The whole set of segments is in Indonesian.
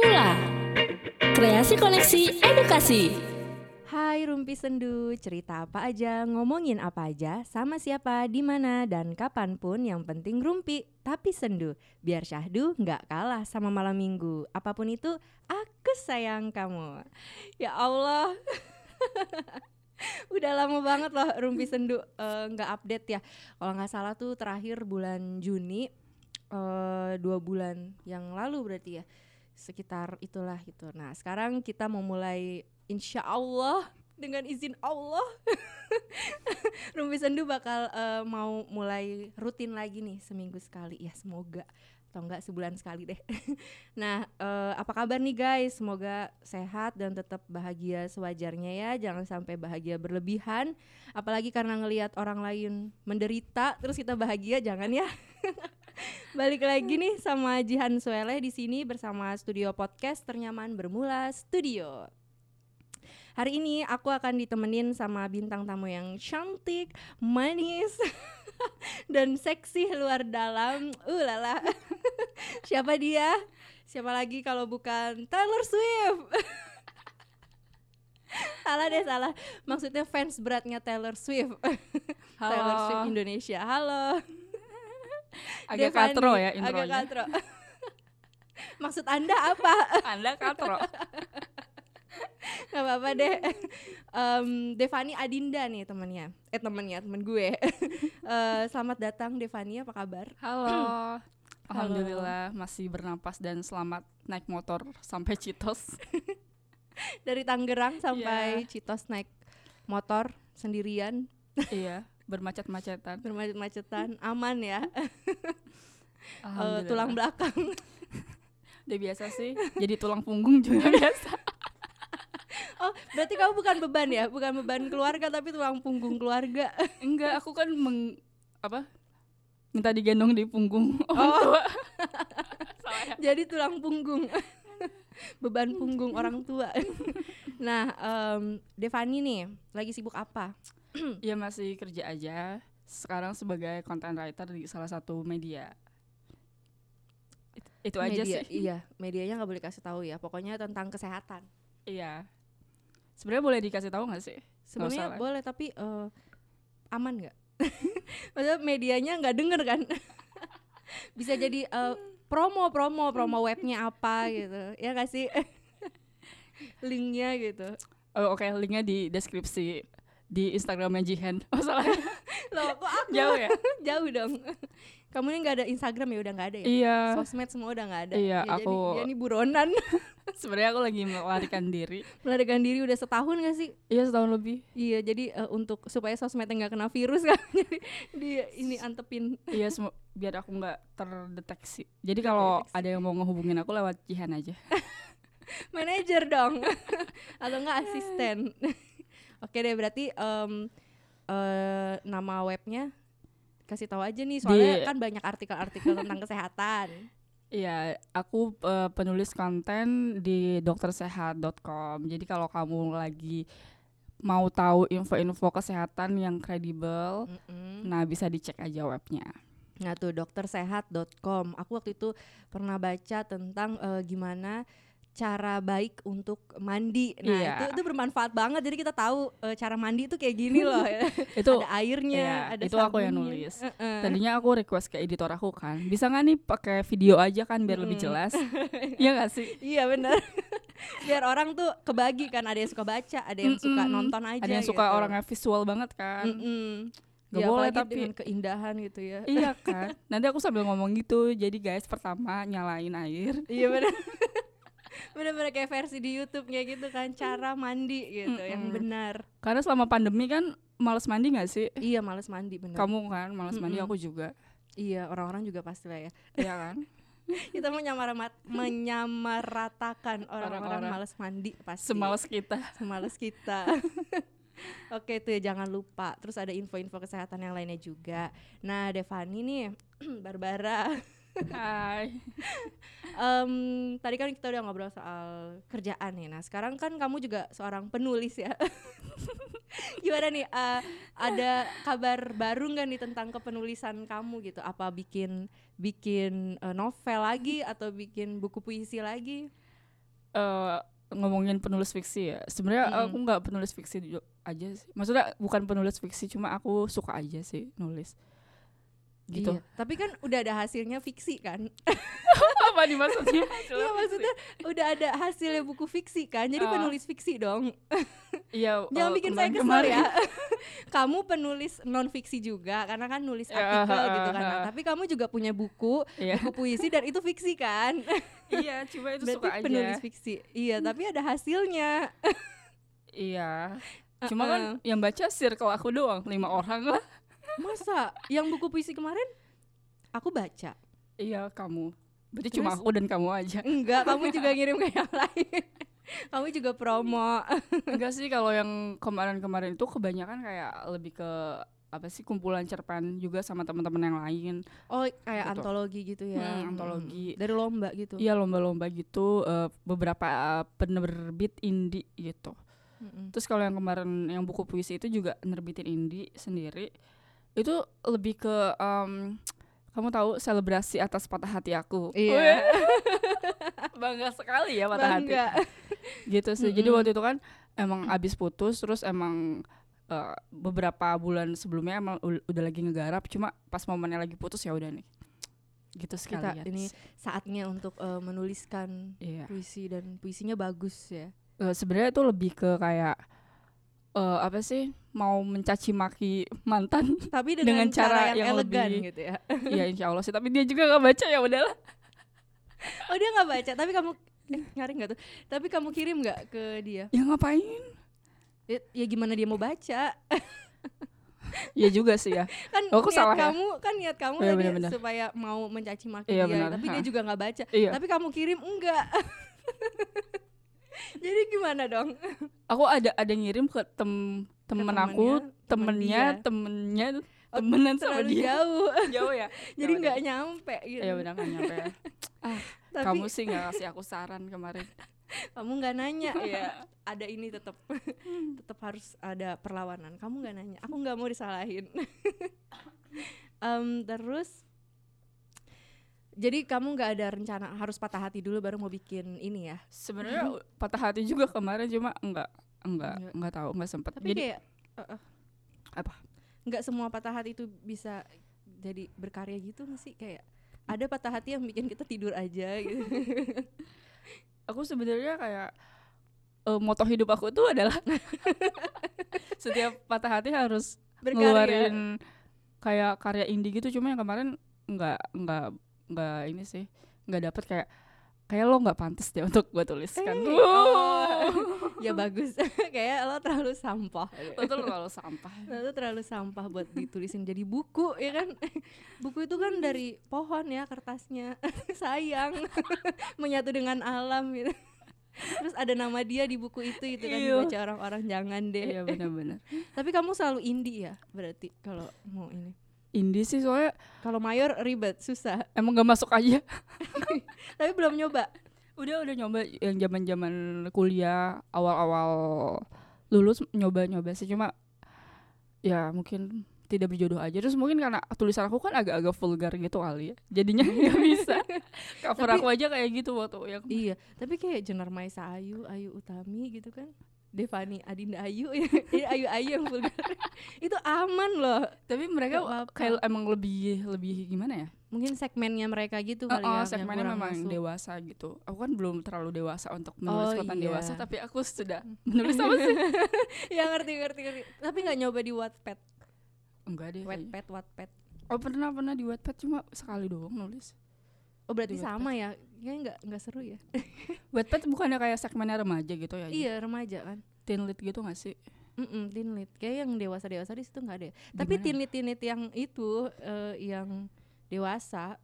Mula Kreasi Koneksi Edukasi Hai Rumpi Sendu, cerita apa aja, ngomongin apa aja, sama siapa, di mana dan kapan pun yang penting Rumpi, tapi sendu. Biar syahdu nggak kalah sama malam minggu. Apa pun itu, aku sayang kamu. Ya Allah. Udah lama banget loh Rumpi Sendu eh, nggak update ya. Kalau nggak salah tuh terakhir bulan Juni, eh, dua bulan yang lalu berarti ya sekitar itulah gitu. Nah sekarang kita mau mulai insya Allah dengan izin Allah Rumpi Sendu bakal eh, mau mulai rutin lagi nih seminggu sekali ya semoga atau enggak sebulan sekali deh. nah eh, apa kabar nih guys? Semoga sehat dan tetap bahagia sewajarnya ya. Jangan sampai bahagia berlebihan. Apalagi karena ngelihat orang lain menderita terus kita bahagia jangan ya. Balik lagi nih sama Jihan Suele di sini bersama studio podcast ternyaman bermula studio. Hari ini aku akan ditemenin sama bintang tamu yang cantik, manis, dan seksi luar dalam. Uh lala. Siapa dia? Siapa lagi kalau bukan Taylor Swift? salah deh salah. Maksudnya fans beratnya Taylor Swift. Taylor Swift Indonesia. Halo. Agak Devani. katro ya Agak intronya. katro. Maksud Anda apa? Anda katro. Gak apa-apa deh. Em, Devani Adinda nih temannya. Eh temannya, temen gue. Eh, selamat datang Devani, apa kabar? Halo. Alhamdulillah masih bernapas dan selamat naik motor sampai Citos. Dari Tangerang sampai Citos naik motor sendirian, iya, bermacet-macetan. bermacet-macetan, aman ya. Alhamdulillah. tulang belakang. Udah biasa sih. Jadi tulang punggung juga biasa. Oh, berarti kamu bukan beban ya? Bukan beban keluarga tapi tulang punggung keluarga. Enggak, aku kan meng apa? Minta digendong di punggung orang Oh. tua. Ya. Jadi tulang punggung. beban punggung orang tua. nah, em, Devani nih lagi sibuk apa? Ya masih kerja aja. Sekarang sebagai content writer di salah satu media. It- Itu aja Media, sih. Iya, medianya nggak boleh kasih tahu ya. Pokoknya tentang kesehatan. Iya. Sebenarnya boleh dikasih tahu nggak sih? Sebenarnya boleh tapi eh, aman nggak? Maksudnya medianya nggak denger kan? Bisa jadi eh, promo promo promo webnya apa gitu ya nggak sih? Linknya gitu. Oh, Oke, linknya di deskripsi di Instagramnya Jihan. Oh salah, Loh kok aku jauh ya? jauh dong. Kamu ini nggak ada Instagram ya udah nggak ada ya? iya. Sosmed semua udah nggak ada. Iya, Ya, aku- Jadi, ini buronan. Sebenarnya aku lagi melarikan diri. Melarikan diri udah setahun gak sih? Iya setahun lebih. Iya, jadi eh, untuk supaya sosmednya nggak kena virus kan, jadi dia ini antepin. Iya, biar aku nggak terdeteksi. Jadi kalau ada yang mau ngehubungin aku lewat Jihan aja. Manajer dong, atau enggak asisten. Oke deh, berarti em, eh, nama webnya kasih tahu aja nih, soalnya Di- kan banyak artikel-artikel tentang kesehatan. Iya, aku eh, penulis konten di doktersehat.com. Jadi kalau kamu lagi mau tahu info-info kesehatan yang kredibel, Mm-mm. nah bisa dicek aja webnya. Nah tuh doktersehat.com. Aku waktu itu pernah baca tentang eh, gimana cara baik untuk mandi. Nah Iya. itu itu bermanfaat banget. Jadi kita tahu eh, cara mandi itu kayak gini loh. Itu ada airnya, iya, ada itu aku yang sabunnya. nulis. Heeh. Tadinya aku request ke editor aku kan, bisa nggak nih pakai video aja kan biar lebih Mm. jelas? Iya gak sih? Iya benar. Biar orang tuh kebagi kan. Ada yang suka baca, ada yang suka Mm-mm. nonton aja. Ada yang suka gitu. orangnya visual banget kan? Mm-mm. Gak Ya, boleh tapi dengan keindahan gitu ya. iya kan. Nanti aku sambil ngomong gitu. Jadi guys pertama nyalain air. Iya benar. Bener-bener kayak versi di YouTube kayak gitu kan cara mandi gitu yang Mm-mm. benar. Karena selama pandemi kan males mandi gak sih? Iya males mandi bener. Kamu kan males mandi Mm-mm. aku juga. Iya orang-orang juga pasti lah ya. Iya kan? Kita menyamaramat menyamaratakan orang-orang Orang-orang. males mandi pasti. Semales kita. Semales kita. Oke tuh ya jangan lupa. Terus ada info-info kesehatan yang lainnya juga. Nah Devani nih Barbara. Hai. Em, tadi kan kita udah ngobrol soal kerjaan nih. Nah sekarang kan kamu juga seorang penulis ya. Gimana nih? eh, ada kabar baru nggak nih tentang kepenulisan kamu gitu? Apa bikin bikin eh, novel lagi atau bikin buku puisi lagi? eh, ngomongin penulis fiksi ya. Sebenarnya Mm-mm. aku nggak penulis fiksi aja sih. Maksudnya bukan penulis fiksi, cuma aku suka aja sih nulis. Gitu. Iya, Tapi kan udah ada hasilnya fiksi kan? Apa nih maksudnya? Iya maksudnya udah ada hasilnya buku fiksi kan? Jadi Ah. penulis fiksi dong. Iya. Jangan eh, bikin saya kesel ya. kamu penulis non fiksi juga karena kan nulis Ya, artikel ah, gitu kan. Nah, ah. tapi kamu juga punya buku, Iya. buku puisi dan itu fiksi kan? Iya, cuma itu Berarti suka aja. penulis fiksi. Iya, tapi ada hasilnya. Iya. Cuma kan Uh-uh. yang baca circle aku doang, lima orang lah. Masa yang buku puisi kemarin aku baca. Iya, kamu. Berarti cuma Terus? aku dan kamu aja. Enggak, kamu juga ngirim ke yang lain. kamu juga promo. Enggak sih kalau yang kemarin-kemarin itu kebanyakan kayak lebih ke apa sih kumpulan cerpen juga sama teman-teman yang lain. Oh, kayak Gitu. antologi gitu ya. Hmm, Mm-mm. antologi. Dari lomba gitu. Iya lomba-lomba gitu eh, beberapa eh, penerbit indie gitu. Mm-mm. Terus kalau yang kemarin yang buku puisi itu juga nerbitin indie sendiri. Itu lebih ke em, kamu tahu selebrasi atas patah hati aku. Iya. Bangga sekali ya patah hati. Bangga. Gitu sih. Jadi Mm-mm. waktu itu kan emang abis putus terus emang eh, beberapa bulan sebelumnya emang udah lagi ngegarap cuma pas momennya lagi putus ya udah nih. Gitu Kita sekalian. ini saatnya untuk eh, menuliskan Iya. puisi dan puisinya bagus ya. Eh, sebenarnya itu lebih ke kayak eh apa sih mau mencaci maki mantan Tapi dengan, Dengan cara, cara yang, yang elegan lebih- gitu ya. ya insya Allah sih tapi dia juga nggak baca ya udahlah Oh dia nggak baca, tapi kamu eh, nyari nggak tuh? Tapi kamu kirim nggak ke dia? ya ngapain Ya, ya gimana dia mau baca? ya juga sih ya Kan Oh, aku niat salah ya? kamu kan niat kamu Iya, tadi benar-benar. supaya mau mencaci maki Iya, dia, benar. tapi dia Ha. juga nggak baca. iya Tapi kamu kirim enggak. Jadi gimana dong? aku ada ada ngirim ke tem temen temennya, aku temen temennya dia. temennya Oh, temenan sama dia jauh. jauh ya Jadi Ya nggak nyampe gitu. ya nggak nyampe ya. Tapi kamu sih nggak kasih aku saran kemarin kamu nggak nanya. Iya. Ada ini tetap tetap harus ada perlawanan. Kamu nggak nanya. Aku nggak mau disalahin. Em, terus jadi kamu nggak ada rencana harus patah hati dulu baru mau bikin ini ya? sebenarnya patah hati juga kemarin cuma enggak enggak Enggak. enggak tahu enggak sempet Tapi jadi kayak eh, eh, apa nggak semua patah hati itu bisa jadi berkarya gitu nggak sih kayak ada patah hati yang bikin kita tidur aja gitu. aku sebenarnya kayak eh, moto hidup aku tuh adalah setiap patah hati harus Berkarya. ngeluarin kayak karya indie gitu cuma yang kemarin nggak nggak nggak ini sih nggak dapet kayak kayak lo nggak pantas deh untuk gue tuliskan. Eh, Wow. oh. ya bagus. Kayak lo terlalu sampah. Lo tuh kalau sampah. Lo tuh terlalu sampah buat ditulisin jadi buku ya kan? Buku itu kan dari pohon ya kertasnya. Sayang. Menyatu dengan alam gitu. Terus ada nama dia di buku itu itu kan Iya. dibaca orang-orang jangan deh. Iya benar-benar. Tapi kamu selalu indie ya berarti kalau mau ini indie sih soalnya kalau mayor ribet susah. emang gak masuk aja. Tapi belum nyoba. Udah udah nyoba yang zaman zaman kuliah awal-awal lulus nyoba-nyoba sih. Cuma ya mungkin tidak berjodoh aja. Terus mungkin karena tulisan aku kan agak-agak vulgar gitu kali ya. Jadinya nggak bisa. Cover Tapi- aku aja kayak gitu waktu yang iya tapi kayak Jenar Maisa Ayu Ayu Utami gitu kan Devani Adinda Ayu ya. Ayu Ayu yang vulgar. Itu aman loh. Tapi mereka kayak emang lebih lebih gimana ya? Mungkin segmennya mereka gitu Oh, kali ya yang segmennya memang masuk. dewasa gitu. Aku kan belum terlalu dewasa untuk menulis Oh, konten iya. dewasa tapi aku sudah menulis apa sih? Ya ngerti ngerti ngerti. Tapi nggak nyoba di Wattpad? Enggak deh. Wattpad Wattpad. Oh pernah pernah di Wattpad cuma sekali doang nulis. Oh berarti sama ya kayaknya nggak nggak seru ya. Wattpad bukannya kayak segmennya remaja gitu ya iya remaja kan. Teen lit gitu gak sih? Mm teen lit kayak yang dewasa dewasa di situ nggak ada ya. tapi teen lit teen lit yang itu eh, yang dewasa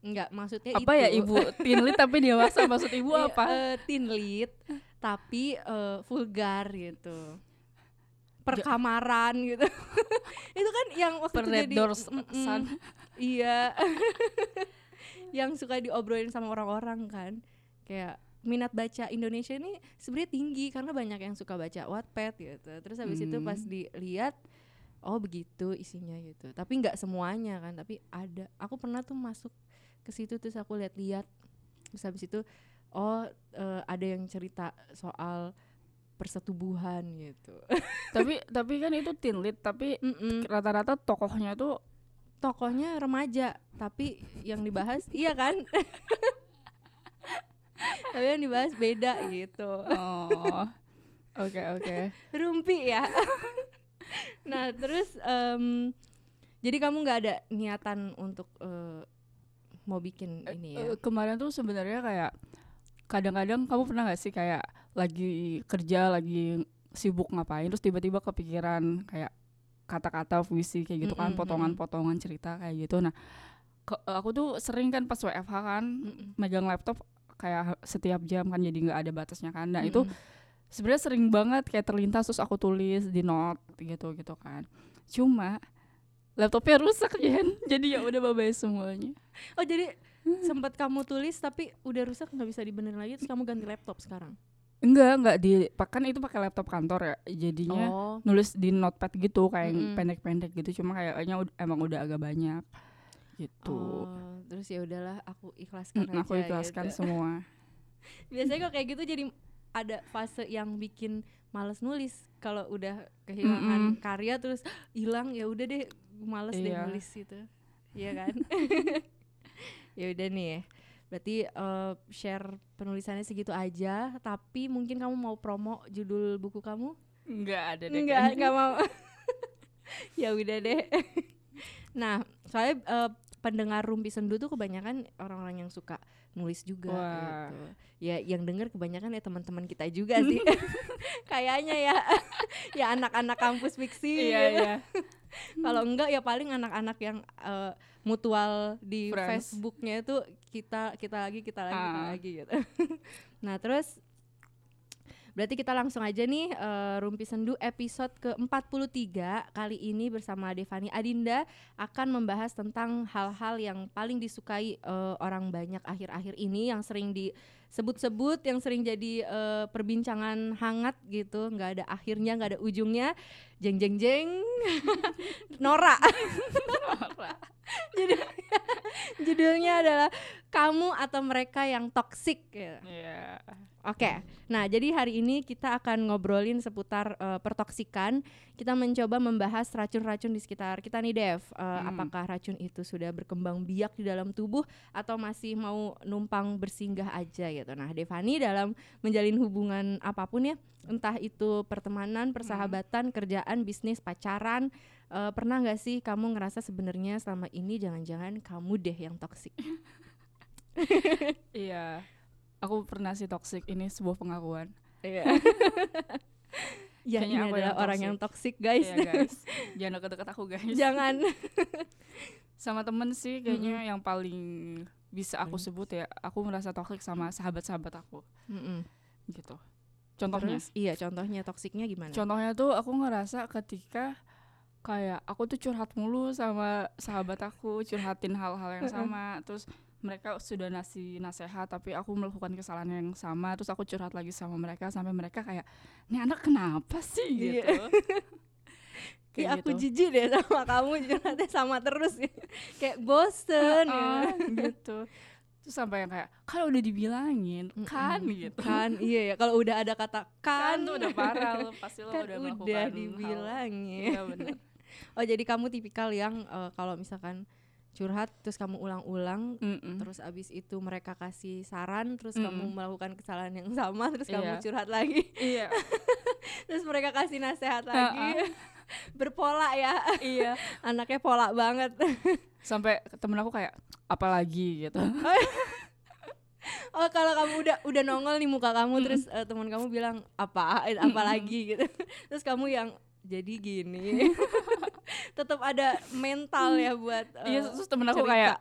nggak maksudnya apa itu ya ibu teen lit tapi dewasa? Maksud ibu Iya, apa? eh, teen lit tapi eh, vulgar gitu. Perkamaran gitu. Itu kan yang waktu Per itu jadi Doors mm-mm, Sun. iya yang suka diobrolin sama orang-orang kan. Kayak minat baca Indonesia ini sebenarnya tinggi karena banyak yang suka baca Wattpad gitu. Terus habis itu pas Hmm. dilihat oh begitu isinya gitu. Tapi nggak semuanya kan tapi ada. Aku pernah tuh masuk ke situ terus aku lihat-lihat. Terus habis itu oh eh, ada yang cerita soal persetubuhan gitu. tapi tapi kan itu lead tapi rata-rata tokohnya tuh Tokohnya remaja, tapi yang dibahas iya kan? tapi yang dibahas beda gitu. oh oke oke Rumpi ya. nah terus em, jadi kamu nggak ada niatan untuk eh, mau bikin ini ya? Eh, kemarin tuh sebenarnya kayak kadang-kadang kamu pernah gak sih kayak lagi kerja lagi sibuk ngapain terus tiba-tiba kepikiran kayak kata-kata puisi kayak gitu kan potongan-potongan cerita kayak gitu. Nah ke- aku tuh sering kan pas WFH kan Mm-mm. megang laptop kayak setiap jam kan jadi nggak ada batasnya kan. Nah itu sebenarnya sering banget kayak terlintas terus aku tulis di note gitu gitu kan. Cuma laptopnya rusak Jen. Jadi ya udah bye semuanya. Oh jadi sempat kamu tulis tapi udah rusak nggak bisa dibenerin lagi terus kamu ganti laptop sekarang? Enggak enggak di kan itu pakai laptop kantor ya jadinya Oh, nulis di notepad gitu kayak Mm-mm. pendek-pendek gitu cuma kayaknya ud- emang udah agak banyak gitu oh, terus ya udahlah aku ikhlaskan Mm, aku aja ikhlaskan gitu. semua Biasanya kok kayak gitu jadi ada fase yang bikin males nulis kalau udah kehilangan Mm-mm. karya terus hilang ya udah deh males deh Iya. nulis gitu. Iya kan? ya udah nih ya. Berarti eh, share penulisannya segitu aja, tapi mungkin kamu mau promo judul buku kamu? enggak ada deh Enggak, enggak mau. ya udah deh. nah, soalnya eh, pendengar Rumpi Sendu tuh kebanyakan orang-orang yang suka nulis juga Wah. gitu. Ya yang denger kebanyakan ya teman-teman kita juga sih. Kayaknya ya. ya anak-anak kampus fiksi. iya gitu. iya Kalau enggak ya paling anak-anak yang eh, mutual di Friends. Facebooknya itu kita kita lagi kita lagi kita Ah. lagi gitu. nah terus berarti kita langsung aja nih eh, Rumpi Sendu episode ke-43 kali ini bersama Devani Adinda akan membahas tentang hal-hal yang paling disukai eh, orang banyak akhir-akhir ini yang sering disebut-sebut yang sering jadi eh, perbincangan hangat gitu nggak ada akhirnya nggak ada ujungnya jeng jeng jeng Nora judulnya, judulnya adalah kamu atau mereka yang toksik gitu. iya Oke, nah jadi hari ini kita akan ngobrolin seputar eh, pertoksikan. Kita mencoba membahas racun-racun di sekitar kita nih, Dev. Eh, Hmm. Apakah racun itu sudah berkembang biak di dalam tubuh atau masih mau numpang bersinggah aja gitu. Nah, Devani dalam menjalin hubungan apa pun ya, entah itu pertemanan, persahabatan, kerjaan, bisnis, pacaran, eh, pernah nggak sih kamu ngerasa sebenarnya selama ini jangan-jangan kamu deh yang toksik? iya aku pernah sih toxic ini sebuah pengakuan Iya. ya Kayaknya ini aku adalah yang orang toxic. yang toksik guys. Iya guys jangan deket-deket aku guys Jangan. sama temen sih kayaknya yang paling bisa aku Hmm. sebut ya aku merasa toxic sama sahabat-sahabat aku Mm-mm. gitu contohnya Terus, iya contohnya toksiknya gimana? contohnya tuh aku ngerasa ketika kayak aku tuh curhat mulu sama sahabat aku curhatin hal-hal yang sama terus mereka sudah ngasih nasehat tapi aku melakukan kesalahan yang sama terus aku curhat lagi sama mereka sampai mereka kayak ini anak kenapa sih Iya. gitu Kayak aku gitu. jijik deh sama kamu curhatnya sama terus ya. Kayak bosen Ah, ya. gitu terus sampai yang kayak kan udah dibilangin Mm-mm. kan gitu Kan iya ya kalau udah ada kata kan kan, tuh udah parah lo pasti lo kan udah udah, melakukan hal- dibilangin. iya benar Oh jadi kamu tipikal yang eh, kalau misalkan curhat terus kamu ulang-ulang Mm-mm. terus abis itu mereka kasih saran terus Mm-mm. kamu melakukan kesalahan yang sama terus kamu Iya. curhat lagi iya terus mereka kasih nasihat lagi berpola ya. Iya. Anaknya pola banget. Sampai temen aku kayak apalagi? gitu. Oh kalau kamu udah udah nongol nih muka kamu terus eh, teman kamu bilang apa? Eh, apa lagi gitu. Terus kamu yang jadi gini. Tetap ada mental ya buat eh, iya terus temen aku cerita. kayak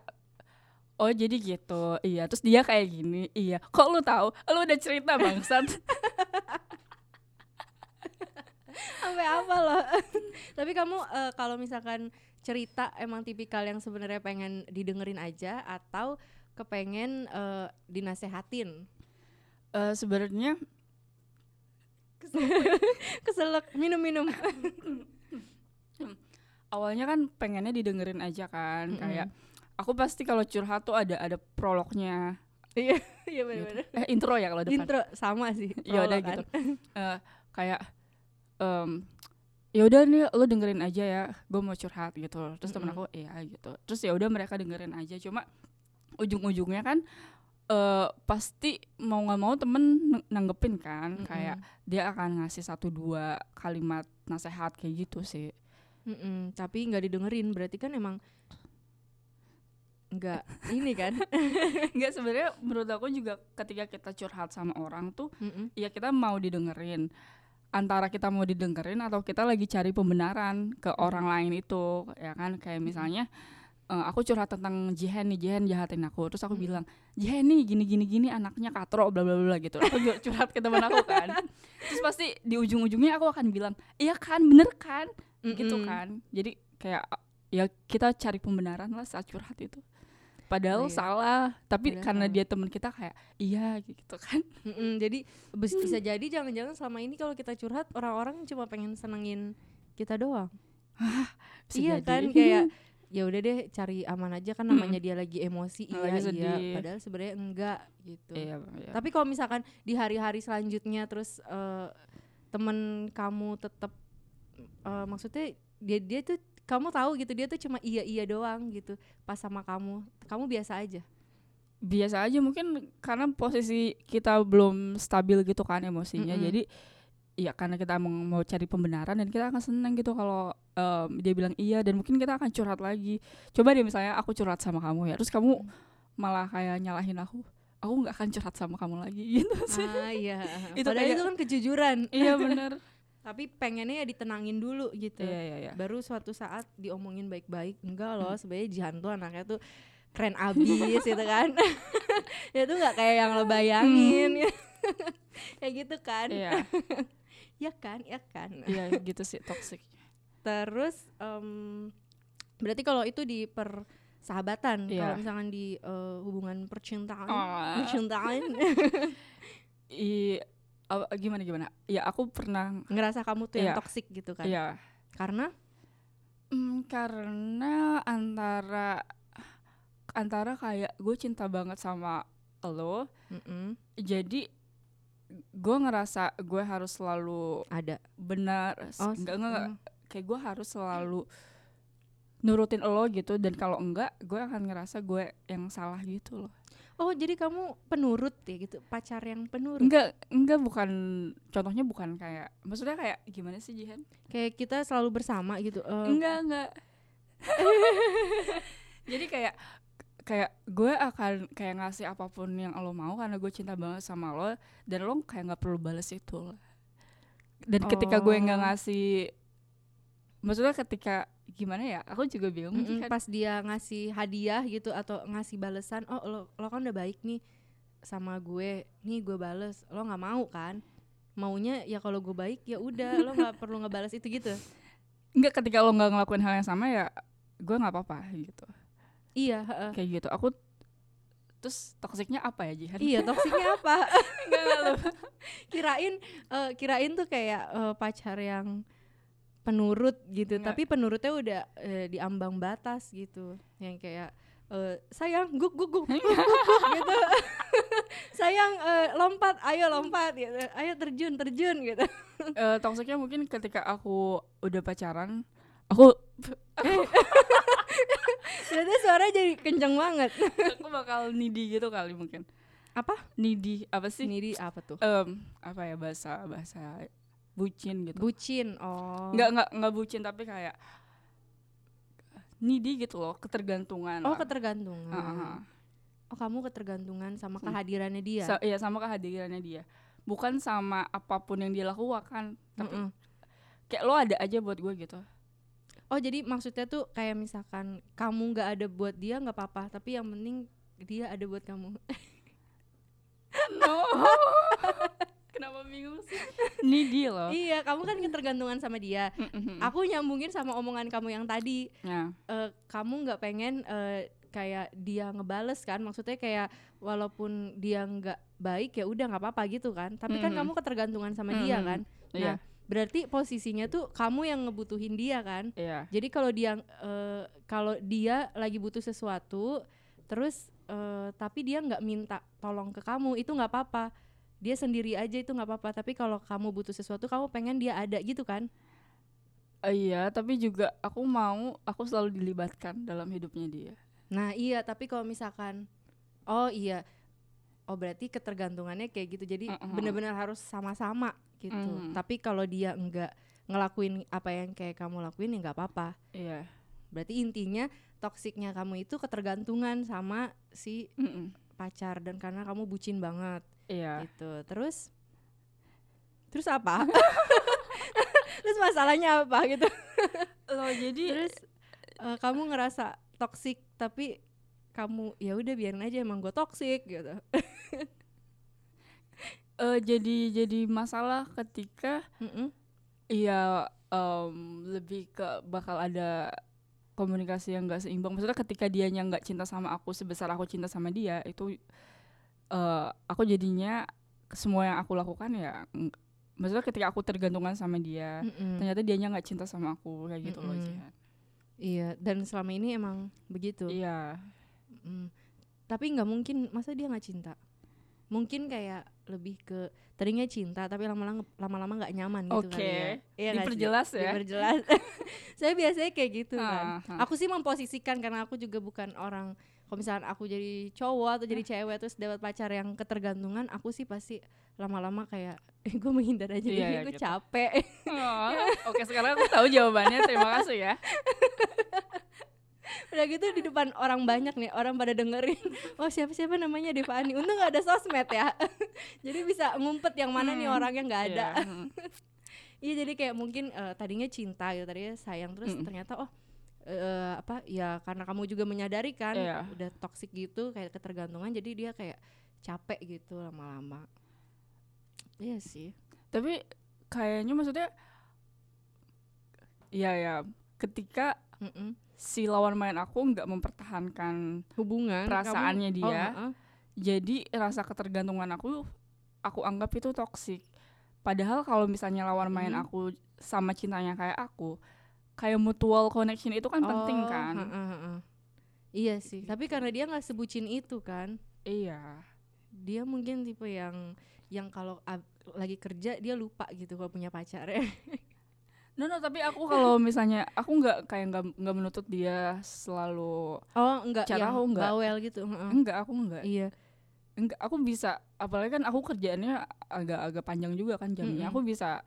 oh jadi gitu. Iya terus dia kayak gini. Iya. Kok lu tahu? Lu udah cerita bangsat sampai apa loh tapi kamu eh, kalau misalkan cerita emang tipikal yang sebenarnya pengen didengerin aja atau kepengen eh, dinasehatin Eh, sebenarnya keselak minum minum awalnya kan pengennya didengerin aja kan Mm-mm. kayak aku pasti kalau curhat tuh ada ada prolognya Iya, iya gitu. benar-benar. eh intro ya kalau depan Intro sama sih. ya udah prolog kan. gitu Eh, kayak em ya udah nih lo dengerin aja ya gue mau curhat gitu. Terus temen aku iya gitu. Terus ya udah mereka dengerin aja. Cuma ujung-ujungnya kan eh pasti mau nggak mau temen nang- nanggepin kan. Mm-mm. kayak dia akan ngasih satu dua kalimat nasehat kayak gitu sih. Mm-mm, tapi nggak didengerin. Berarti kan emang nggak ini kan? Nggak sebenarnya menurut aku juga ketika kita curhat sama orang tuh Mm-mm. ya kita mau didengerin antara kita mau didengerin atau kita lagi cari pembenaran ke orang lain itu ya kan? Kayak misalnya eh, aku curhat tentang Jihan nih Jihan jahatin aku. Terus aku bilang Jihan nih gini gini gini anaknya katro bla bla bla gitu. Aku curhat ke teman aku kan. Terus pasti di ujung-ujungnya aku akan bilang iya kan bener kan? Gitu kan. Jadi kayak ya kita cari pembenaran lah saat curhat itu padahal Oh, iya. salah. Tapi Padahal karena dia teman kita kayak iya gitu kan. Mm-mm, jadi bis- bisa jadi jangan-jangan selama ini kalau kita curhat orang-orang cuma pengen senengin kita doang. Bisa iya jadi. kan kayak ya udah deh cari aman aja kan namanya dia lagi emosi. Lagi iya iya. padahal sebenarnya enggak gitu. Iya, iya. tapi kalau misalkan di hari-hari selanjutnya terus eh, temen kamu tetap eh, maksudnya dia dia tuh kamu tahu gitu dia tuh cuma iya iya doang gitu pas sama kamu. Kamu biasa aja? Biasa aja mungkin karena posisi kita belum stabil gitu kan emosinya. Mm-mm. jadi ya karena kita emang mau cari pembenaran dan kita akan seneng gitu kalau em, dia bilang iya dan mungkin kita akan curhat lagi. Coba deh misalnya aku curhat sama kamu ya terus kamu Mm. malah kayak nyalahin aku aku nggak akan curhat sama kamu lagi gitu sih. Ah iya. Itu padahal kayak- itu kan kejujuran. Iya bener tapi pengennya ya ditenangin dulu gitu. Iya iya iya. Baru suatu saat diomongin baik-baik enggak loh Hmm. sebenarnya Jihan tuh anaknya tuh keren abis gitu kan. Ya tuh nggak kayak yang lo bayangin. Kayak gitu kan. Hmm. iya. Ya kan ya kan. Iya gitu sih toxic. Terus em, berarti kalau itu di persahabatan Iya. kalau misalkan di eh, hubungan percintaan Oh. percintaan. I apa- gimana gimana ya aku pernah ngerasa kamu tuh yang Iya. toksik gitu kan iya karena Hmm, karena antara antara kayak gue cinta banget sama lo, mm-mm, jadi gue ngerasa gue harus selalu ada benar, Oh, enggak, enggak. mm. kayak gue harus selalu nurutin lo gitu dan kalau enggak gue akan ngerasa gue yang salah gitu loh. Oh jadi kamu penurut ya gitu pacar yang penurut Enggak enggak bukan contohnya bukan kayak maksudnya kayak gimana sih Jihan? kayak kita selalu bersama gitu eh, enggak enggak jadi kayak kayak gue akan kayak ngasih apa pun yang lo mau karena gue cinta banget sama lo dan lo kayak nggak perlu balas itu lah dan ketika gue nggak Oh. ngasih maksudnya ketika gimana ya? Aku juga bingung mm-mm, kan. pas dia ngasih hadiah gitu atau ngasih balesan oh lo lo kan udah baik nih sama gue nih gue bales lo nggak mau kan? Maunya ya kalau gue baik ya udah lo nggak perlu ngebales itu gitu. Enggak ketika lo nggak ngelakuin hal yang sama ya gue nggak apa-apa gitu. Iya heeh. kayak gitu. Aku terus toksiknya apa ya Jihan? Iya toksiknya apa? Enggak lo kirain eh, kirain tuh kayak eh, pacar yang penurut gitu. Enggak. tapi penurutnya udah eh, di ambang batas gitu. Yang kayak eh, sayang guk guk guk, guk, guk, guk, gitu. Sayang eh, lompat ayo lompat gitu. Ayo terjun terjun gitu. Eh, toksiknya mungkin ketika aku udah pacaran aku ternyata suara jadi kenceng banget. Aku bakal needy gitu kali mungkin. Apa? Needy apa sih? Ini di apa tuh? Em, apa ya bahasa bahasa bucin gitu bucin oh nggak nggak nggak bucin tapi kayak needy gitu loh ketergantungan oh lah. ketergantungan Heeh. oh kamu ketergantungan sama Hmm. kehadirannya dia Sa- iya sama kehadirannya dia bukan sama apa pun yang dia lakukan tapi Mm-mm. kayak lo ada aja buat gue gitu Oh jadi maksudnya tuh kayak misalkan kamu nggak ada buat dia nggak apa-apa, tapi yang penting dia ada buat kamu. no kenapa bingung sih needy loh iya, kamu kan ketergantungan sama dia. Aku nyambungin sama omongan kamu yang tadi, ya eh, kamu nggak pengen eh, kayak dia ngebales kan? Maksudnya kayak walaupun dia nggak baik ya udah nggak apa-apa gitu kan? Tapi kan Mhm. kamu ketergantungan sama dia Mhm. kan? iya Berarti posisinya tuh kamu yang ngebutuhin dia kan? iya Jadi kalau dia eh, kalau dia lagi butuh sesuatu, terus eh, tapi dia nggak minta tolong ke kamu itu nggak apa-apa dia sendiri aja itu nggak apa-apa tapi kalau kamu butuh sesuatu kamu pengen dia ada gitu kan? Eh, iya tapi juga aku mau aku selalu dilibatkan dalam hidupnya dia. Nah iya tapi kalau misalkan oh iya. Oh berarti ketergantungannya kayak gitu. Jadi Mm-mm. benar-benar harus sama-sama gitu. Mm. tapi kalau dia enggak ngelakuin apa yang kayak kamu lakuin ya nggak apa-apa. Iya. Berarti intinya toksiknya kamu itu ketergantungan sama si Mm-mm. pacar. Dan karena kamu bucin banget iya. Gitu. Terus terus apa? Terus masalahnya apa gitu? Loh jadi terus eh, kamu ngerasa toksik tapi kamu ya udah biarin aja emang gue toksik gitu. Eh, jadi jadi masalah ketika. Iya, em, lebih ke bakal ada komunikasi yang gak seimbang. Maksudnya ketika dianya nggak cinta sama aku sebesar aku cinta sama dia, itu eh aku jadinya semua yang aku lakukan ya, maksudnya ketika aku tergantungan sama dia, Mm-mm. ternyata dianya nggak cinta sama aku kayak gitu loh. Mm-mm. Jihan. iya dan selama ini emang begitu Iya, Mm. tapi nggak mungkin masa dia nggak cinta mungkin kayak lebih ke tadinya cinta tapi lama-lama lama-lama nggak nyaman gitu oke. kali ya Iya? Diperjelas ya. diperjelas saya biasanya kayak gitu kan Ah, ah. aku sih memposisikan karena aku juga bukan orang kalau misalnya aku jadi cowok atau jadi cewek terus dapat pacar yang ketergantungan aku sih pasti lama-lama kayak eh, gue menghindar aja Iya, deh iya, gue gitu. capek Oh, Oke, sekarang aku tahu jawabannya. Terima kasih ya. udah gitu di depan orang banyak nih orang pada dengerin oh siapa siapa namanya Deva Ani untung nggak ada sosmed ya jadi bisa ngumpet yang mana nih Hmm, orangnya nggak ada Iya, mm. iya jadi kayak mungkin eh, tadinya cinta gitu tadinya sayang terus Mm-mm. ternyata oh eh, apa ya karena kamu juga menyadari kan Iya. udah toksik gitu kayak ketergantungan jadi dia kayak capek gitu lama-lama iya sih Tapi kayaknya maksudnya, iya ya, ketika Mm-mm. si lawan main aku nggak mempertahankan hubungan Perasaannya kamu- dia. oh, heeh. jadi rasa ketergantungan aku aku anggap itu toksik padahal kalau misalnya lawan main Hmm. aku sama cintanya kayak aku kayak mutual connection itu kan penting Oh, kan? heeh, heeh. iya sih. Tapi karena dia nggak sebucin itu kan? Iya. Dia mungkin tipe yang yang kalau ab- lagi kerja dia lupa gitu kalau punya pacar ya. No no tapi aku kalau misalnya aku nggak kayak nggak nggak menuntut dia selalu oh enggak Cara aku enggak. bawel gitu heeh. enggak aku enggak iya. Enggak aku bisa. Apalagi kan aku kerjaannya agak-agak panjang juga kan jamnya. Mm-mm. aku bisa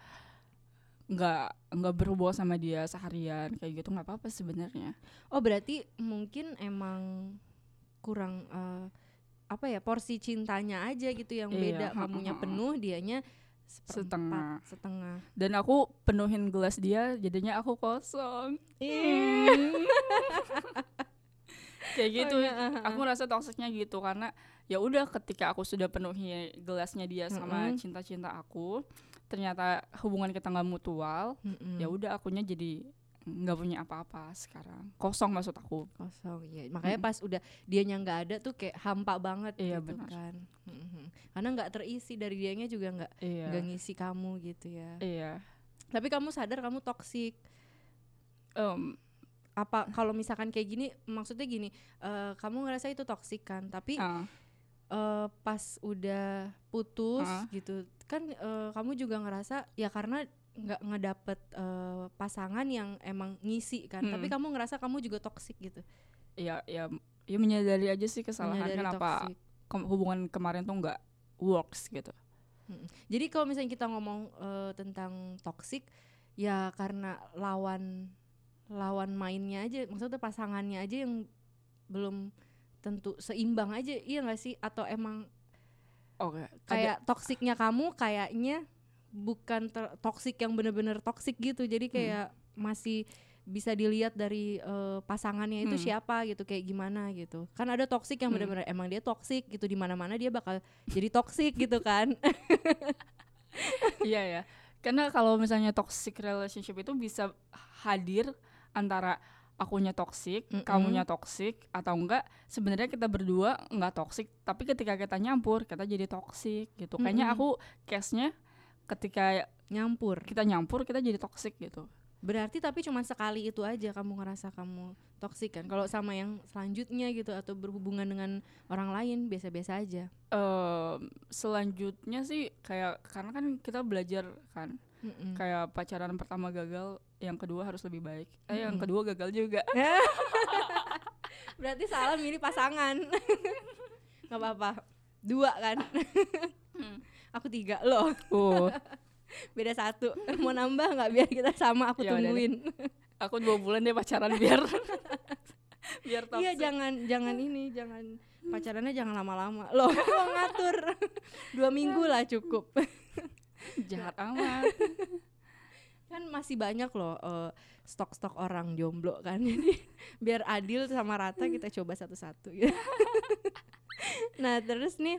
nggak nggak berhubungan sama dia seharian kayak gitu nggak apa-apa sebenarnya. Oh berarti mungkin emang kurang eh, apa ya porsi cintanya aja gitu yang Iya, beda kamunya penuh dianya Setengah. setengah. Dan aku penuhin gelas dia jadinya aku kosong. Kayak gitu. Oh, iya, heeh, aku ngerasa toksiknya gitu karena ya udah ketika aku sudah penuhi gelasnya dia sama Mm-mm. cinta-cinta aku ternyata hubungan kita nggak mutual Mm-mm. ya udah akunya jadi nggak punya apa-apa sekarang kosong maksud aku kosong ya makanya Mm-mm. pas udah dianya nggak ada tuh kayak hampa banget Iya, gitu benar. kan Mhm. karena nggak terisi dari dianya juga nggak iya nggak ngisi kamu gitu ya iya tapi kamu sadar kamu toksik Em, apa kalau misalkan kayak gini maksudnya gini eh, kamu ngerasa itu toksik kan tapi ah, eh, pas udah putus Ah. gitu kan eh, kamu juga ngerasa ya karena nggak ngedapet eh, pasangan yang emang ngisi kan Hmm. tapi kamu ngerasa kamu juga toksik gitu ya ya ya menyadari aja sih kesalahan Menyadari kenapa ke- hubungan kemarin tuh nggak works gitu Mm-mm. Jadi kalau misalnya kita ngomong eh, tentang toksik, ya karena lawan lawan mainnya aja, maksudnya pasangannya aja yang belum tentu seimbang aja, iya nggak sih? Atau emang oke kayak toksiknya kamu kayaknya bukan ter- toksik yang bener-bener toksik gitu, jadi kayak masih bisa dilihat dari eh, pasangannya itu Hmm. siapa gitu, kayak gimana gitu. Kan ada toksik yang Hmm. bener-bener emang dia toksik gitu di mana-mana dia bakal jadi toksik gitu kan. iya ya karena kalau misalnya toxic relationship itu bisa hadir antara akunya toxic, Mm-mm. kamunya toxic atau enggak sebenarnya kita berdua enggak toxic tapi ketika kita nyampur kita jadi toxic gitu. Kayaknya Mm-mm. aku case-nya ketika Nyampur. kita nyampur kita jadi toxic gitu. Berarti tapi cuma sekali itu aja kamu ngerasa kamu toksik kan. Kalau sama yang selanjutnya gitu atau berhubungan dengan orang lain biasa-biasa aja. Em, selanjutnya sih kayak karena kan kita belajar kan Mm-mm. kayak pacaran pertama gagal yang kedua harus lebih baik eh yang Mm-mm. kedua gagal juga Berarti salah milih pasangan. nggak apa-apa. Dua kan. aku tiga loh. oh Beda satu. Mau nambah nggak biar kita sama aku Ya tungguin. aku dua bulan deh pacaran biar biar Iya toxic. jangan jangan ini jangan pacarannya jangan lama-lama loh mau ngatur dua minggu lah cukup jahat amat. Kan masih banyak loh eh, stok-stok orang jomblo kan. Jadi biar adil sama rata kita coba satu-satu gitu. nah terus nih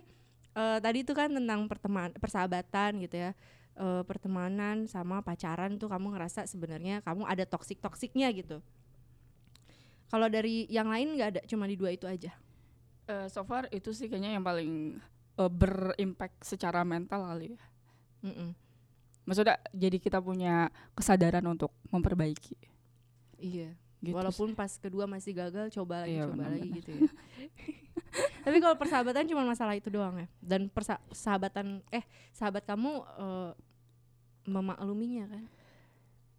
eh, tadi itu kan tentang pertemanan persahabatan gitu ya. Eh, pertemanan sama pacaran tuh kamu ngerasa sebenarnya kamu ada toksik toksiknya gitu. Kalau dari yang lain nggak ada cuma di dua itu aja. Eh, so far itu sih kayaknya yang paling eh, berimpact secara mental kali ya Mm-mm. maksudnya jadi kita punya kesadaran untuk memperbaiki iya gitu Walaupun pas kedua masih gagal, coba lagi, Iya, coba lagi benar-benar. gitu ya. Tapi kalau persahabatan cuma masalah itu doang ya. Dan persahabatan eh sahabat kamu eh, memakluminya kan?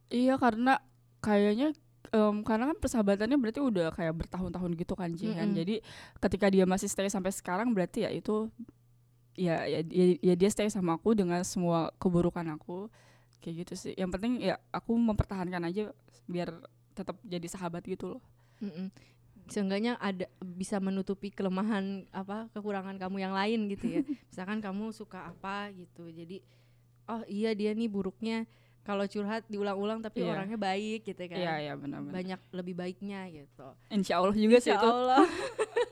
Iya karena kayaknya em, karena kan persahabatannya berarti udah kayak bertahun-tahun gitu kan Jihan. Mm-mm. Jadi ketika dia masih stay sampai sekarang berarti ya itu ya ya, ya, ya dia stay sama aku dengan semua keburukan aku kayak gitu sih. Yang penting ya aku mempertahankan aja biar tetap jadi sahabat gitu loh. Mm-mm. Seenggaknya ada bisa menutupi kelemahan apa kekurangan kamu yang lain gitu ya. Misalkan kamu suka apa gitu. Jadi oh iya dia nih buruknya kalau curhat diulang-ulang tapi Iya. orangnya baik gitu kan. Iya iya benar-benar. Banyak lebih baiknya gitu. Insya Allah juga sih Insya itu. Allah.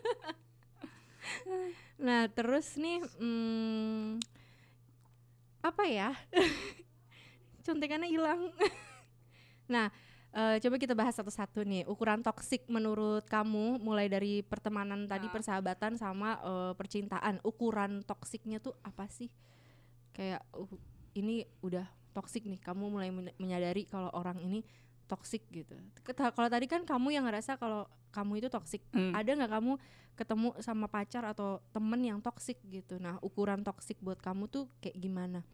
nah terus nih hmm, apa ya? Contekannya hilang. nah eh, coba kita bahas satu-satu nih ukuran toksik menurut kamu mulai dari pertemanan tadi Nah. persahabatan sama eh, percintaan ukuran toksiknya tuh apa sih? Kayak uh, ini udah toksik nih kamu mulai men- menyadari kalau orang ini toksik gitu. Kalau tadi kan kamu yang ngerasa kalau kamu itu toksik Hmm. ada nggak kamu ketemu sama pacar atau temen yang toksik gitu nah ukuran toksik buat kamu tuh kayak gimana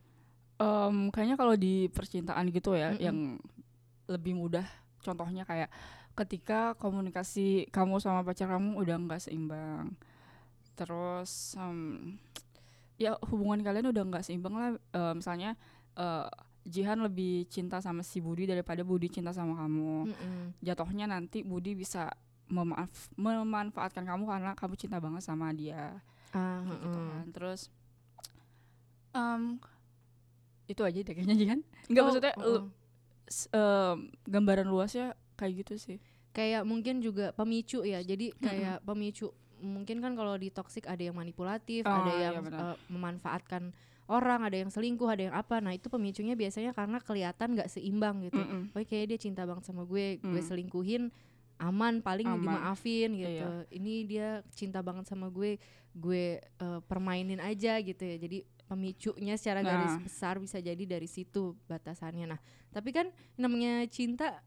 Em, kayaknya kalau di percintaan gitu ya Mm-mm. yang lebih mudah contohnya kayak ketika komunikasi kamu sama pacar kamu udah nggak seimbang terus em, ya hubungan kalian udah nggak seimbang lah Eh, misalnya eh, Jihan lebih cinta sama si Budi daripada Budi cinta sama kamu. Mm-mm. jatuhnya nanti Budi bisa memaaf- memanfaatkan kamu karena kamu cinta banget sama dia. Ah gitu kan. Terus em, itu aja deh kayaknya Jihan. Nggak Oh, maksudnya lu- s- em, gambaran luasnya kayak gitu sih. Kayak mungkin juga pemicu ya. Jadi kayak pemicu mungkin kan kalau di toksik ada yang manipulatif Oh, ada iya yang benar. eh, memanfaatkan orang ada yang selingkuh ada yang apa nah itu pemicunya biasanya karena kelihatan nggak seimbang gitu Mm-mm. oh kayak dia cinta banget sama gue gue Mm. selingkuhin aman paling Aman. dimaafin gitu Iya. ini dia cinta banget sama gue gue eh, permainin aja gitu ya jadi pemicunya secara garis Nah. besar bisa jadi dari situ batasannya nah tapi kan namanya cinta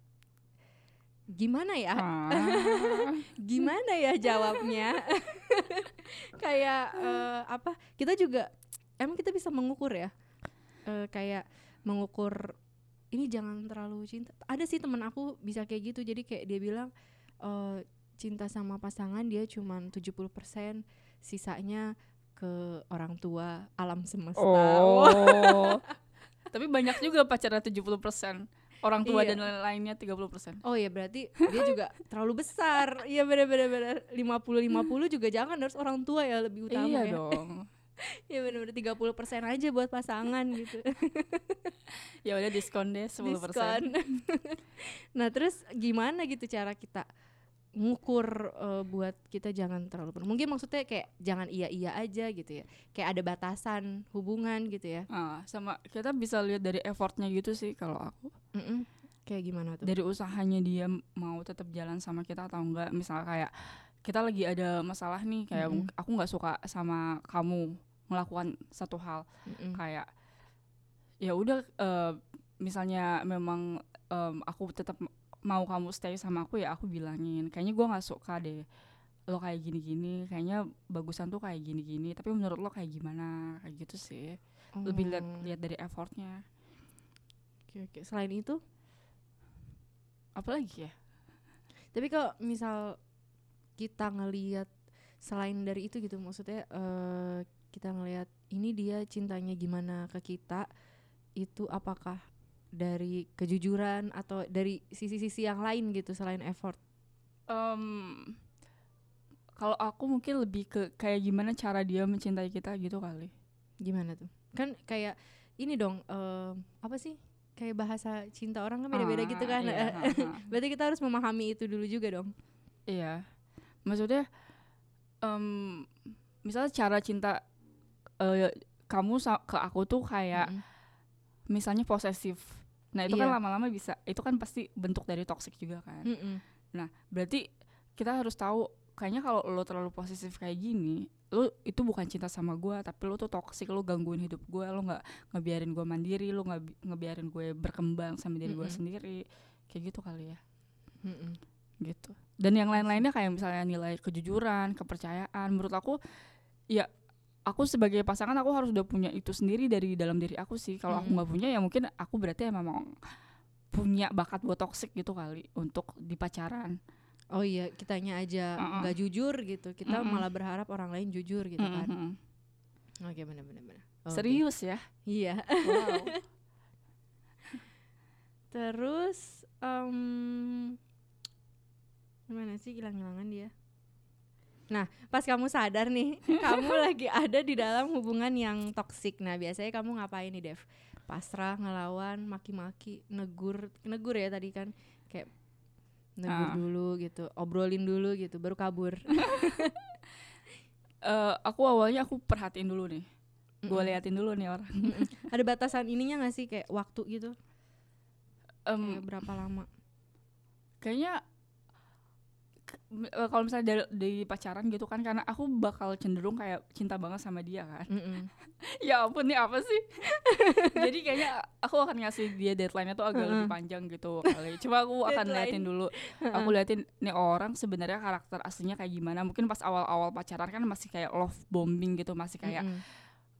gimana ya Ah. gimana ya jawabnya kayak eh, apa kita juga emang kita bisa mengukur ya Eh, kayak mengukur ini jangan terlalu cinta ada sih temen aku bisa kayak gitu jadi kayak dia bilang eh, cinta sama pasangan dia cuman 70% sisanya ke orang tua alam semesta oh tapi banyak juga pacaran 70% orang tua Iya. dan lain-lainnya 30% Oh ya berarti dia juga terlalu besar. Iya benar benar benar. 50 50 juga jangan harus orang tua ya lebih utama iya ya. dong Iya benar benar 30% aja buat pasangan gitu. ya udah diskon deh 10% Diskon. nah, terus gimana gitu cara kita ngukur eh, buat kita jangan terlalu penuh. Mungkin maksudnya kayak jangan iya-iya aja gitu ya. Kayak ada batasan hubungan gitu ya. Ah, sama kita bisa lihat dari effortnya gitu sih kalau aku Mm-mm. Kayak gimana tuh? dari usahanya dia mau tetap jalan sama kita atau enggak misalnya kayak kita lagi ada masalah nih kayak Mm-mm. mung- aku nggak suka sama kamu melakukan satu hal. Mm-mm. kayak ya udah eh, misalnya memang em, aku tetap mau kamu stay sama aku ya aku bilangin. Kayaknya gua nggak suka deh lo kayak gini-gini. Kayaknya bagusan tuh kayak gini-gini. Tapi menurut lo kayak gimana? Kayak gitu sih. Lebih lihat Oh, lihat dari effortnya. Oke, oke. Selain itu, apa lagi ya? Tapi kalau misal kita ngelihat selain dari itu gitu, maksudnya eh, kita ngelihat ini dia cintanya gimana ke kita, itu apakah dari kejujuran atau dari sisi-sisi yang lain gitu selain effort? Em, kalau aku mungkin lebih ke kayak gimana cara dia mencintai kita gitu kali Gimana tuh? Kan kayak ini dong, eh, apa sih? Kayak bahasa cinta orang kan beda-beda Ah, gitu kan. iya. Berarti kita harus memahami itu dulu juga dong. Iya, maksudnya, em, misalnya cara cinta eh, kamu ke aku tuh kayak Mm-mm. misalnya posesif. Nah itu kan Iya. lama-lama bisa, itu kan pasti bentuk dari toxic juga kan. Mm-mm. Berarti kita harus tahu, kayaknya kalau lo terlalu posesif kayak gini, lo itu bukan cinta sama gua, tapi lo tuh toxic, lo gangguin hidup gue, lo nggak ngebiarin gue mandiri, lo nggak bi- ngebiarin gue berkembang sama diri gue Mm-mm. sendiri, kayak gitu kali ya. Mm-mm. Gitu dan yang lain-lainnya kayak misalnya nilai kejujuran kepercayaan menurut aku ya aku sebagai pasangan aku harus udah punya itu sendiri dari dalam diri aku sih kalau aku Mm-mm. nggak punya ya mungkin aku berarti emang punya bakat buat toxic gitu kali untuk di pacaran Oh iya, kitanya aja nggak jujur gitu. Kita Mm-mm. malah berharap orang lain jujur gitu kan. Mm-mm. Oke, benar-benar benar. Oke. serius ya Iya. wow Terus em gimana sih hilang-hilangan dia? Nah, pas kamu sadar nih, kamu lagi ada di dalam hubungan yang toksik. Nah, biasanya kamu ngapain nih, Dev? Pasrah, ngelawan, maki-maki, negur, negur ya tadi kan kayak negur Ah. dulu gitu, obrolin dulu gitu, baru kabur. Eh, aku awalnya aku perhatiin dulu nih gue Mm-mm. liatin dulu nih orang. Ada batasan ininya gak sih kayak waktu gitu? Em, Kayak berapa lama? kayaknya kalau misalnya dari, dari pacaran gitu kan karena aku bakal cenderung kayak cinta banget sama dia kan Mm-mm. ya ampun nih apa sih jadi kayaknya aku akan ngasih dia deadline-nya tuh agak lebih Heeh. panjang gitu kali cuma aku akan liatin dulu aku liatin nih orang sebenarnya karakter aslinya kayak gimana mungkin pas awal-awal pacaran kan masih kayak love bombing gitu masih kayak Mm-mm.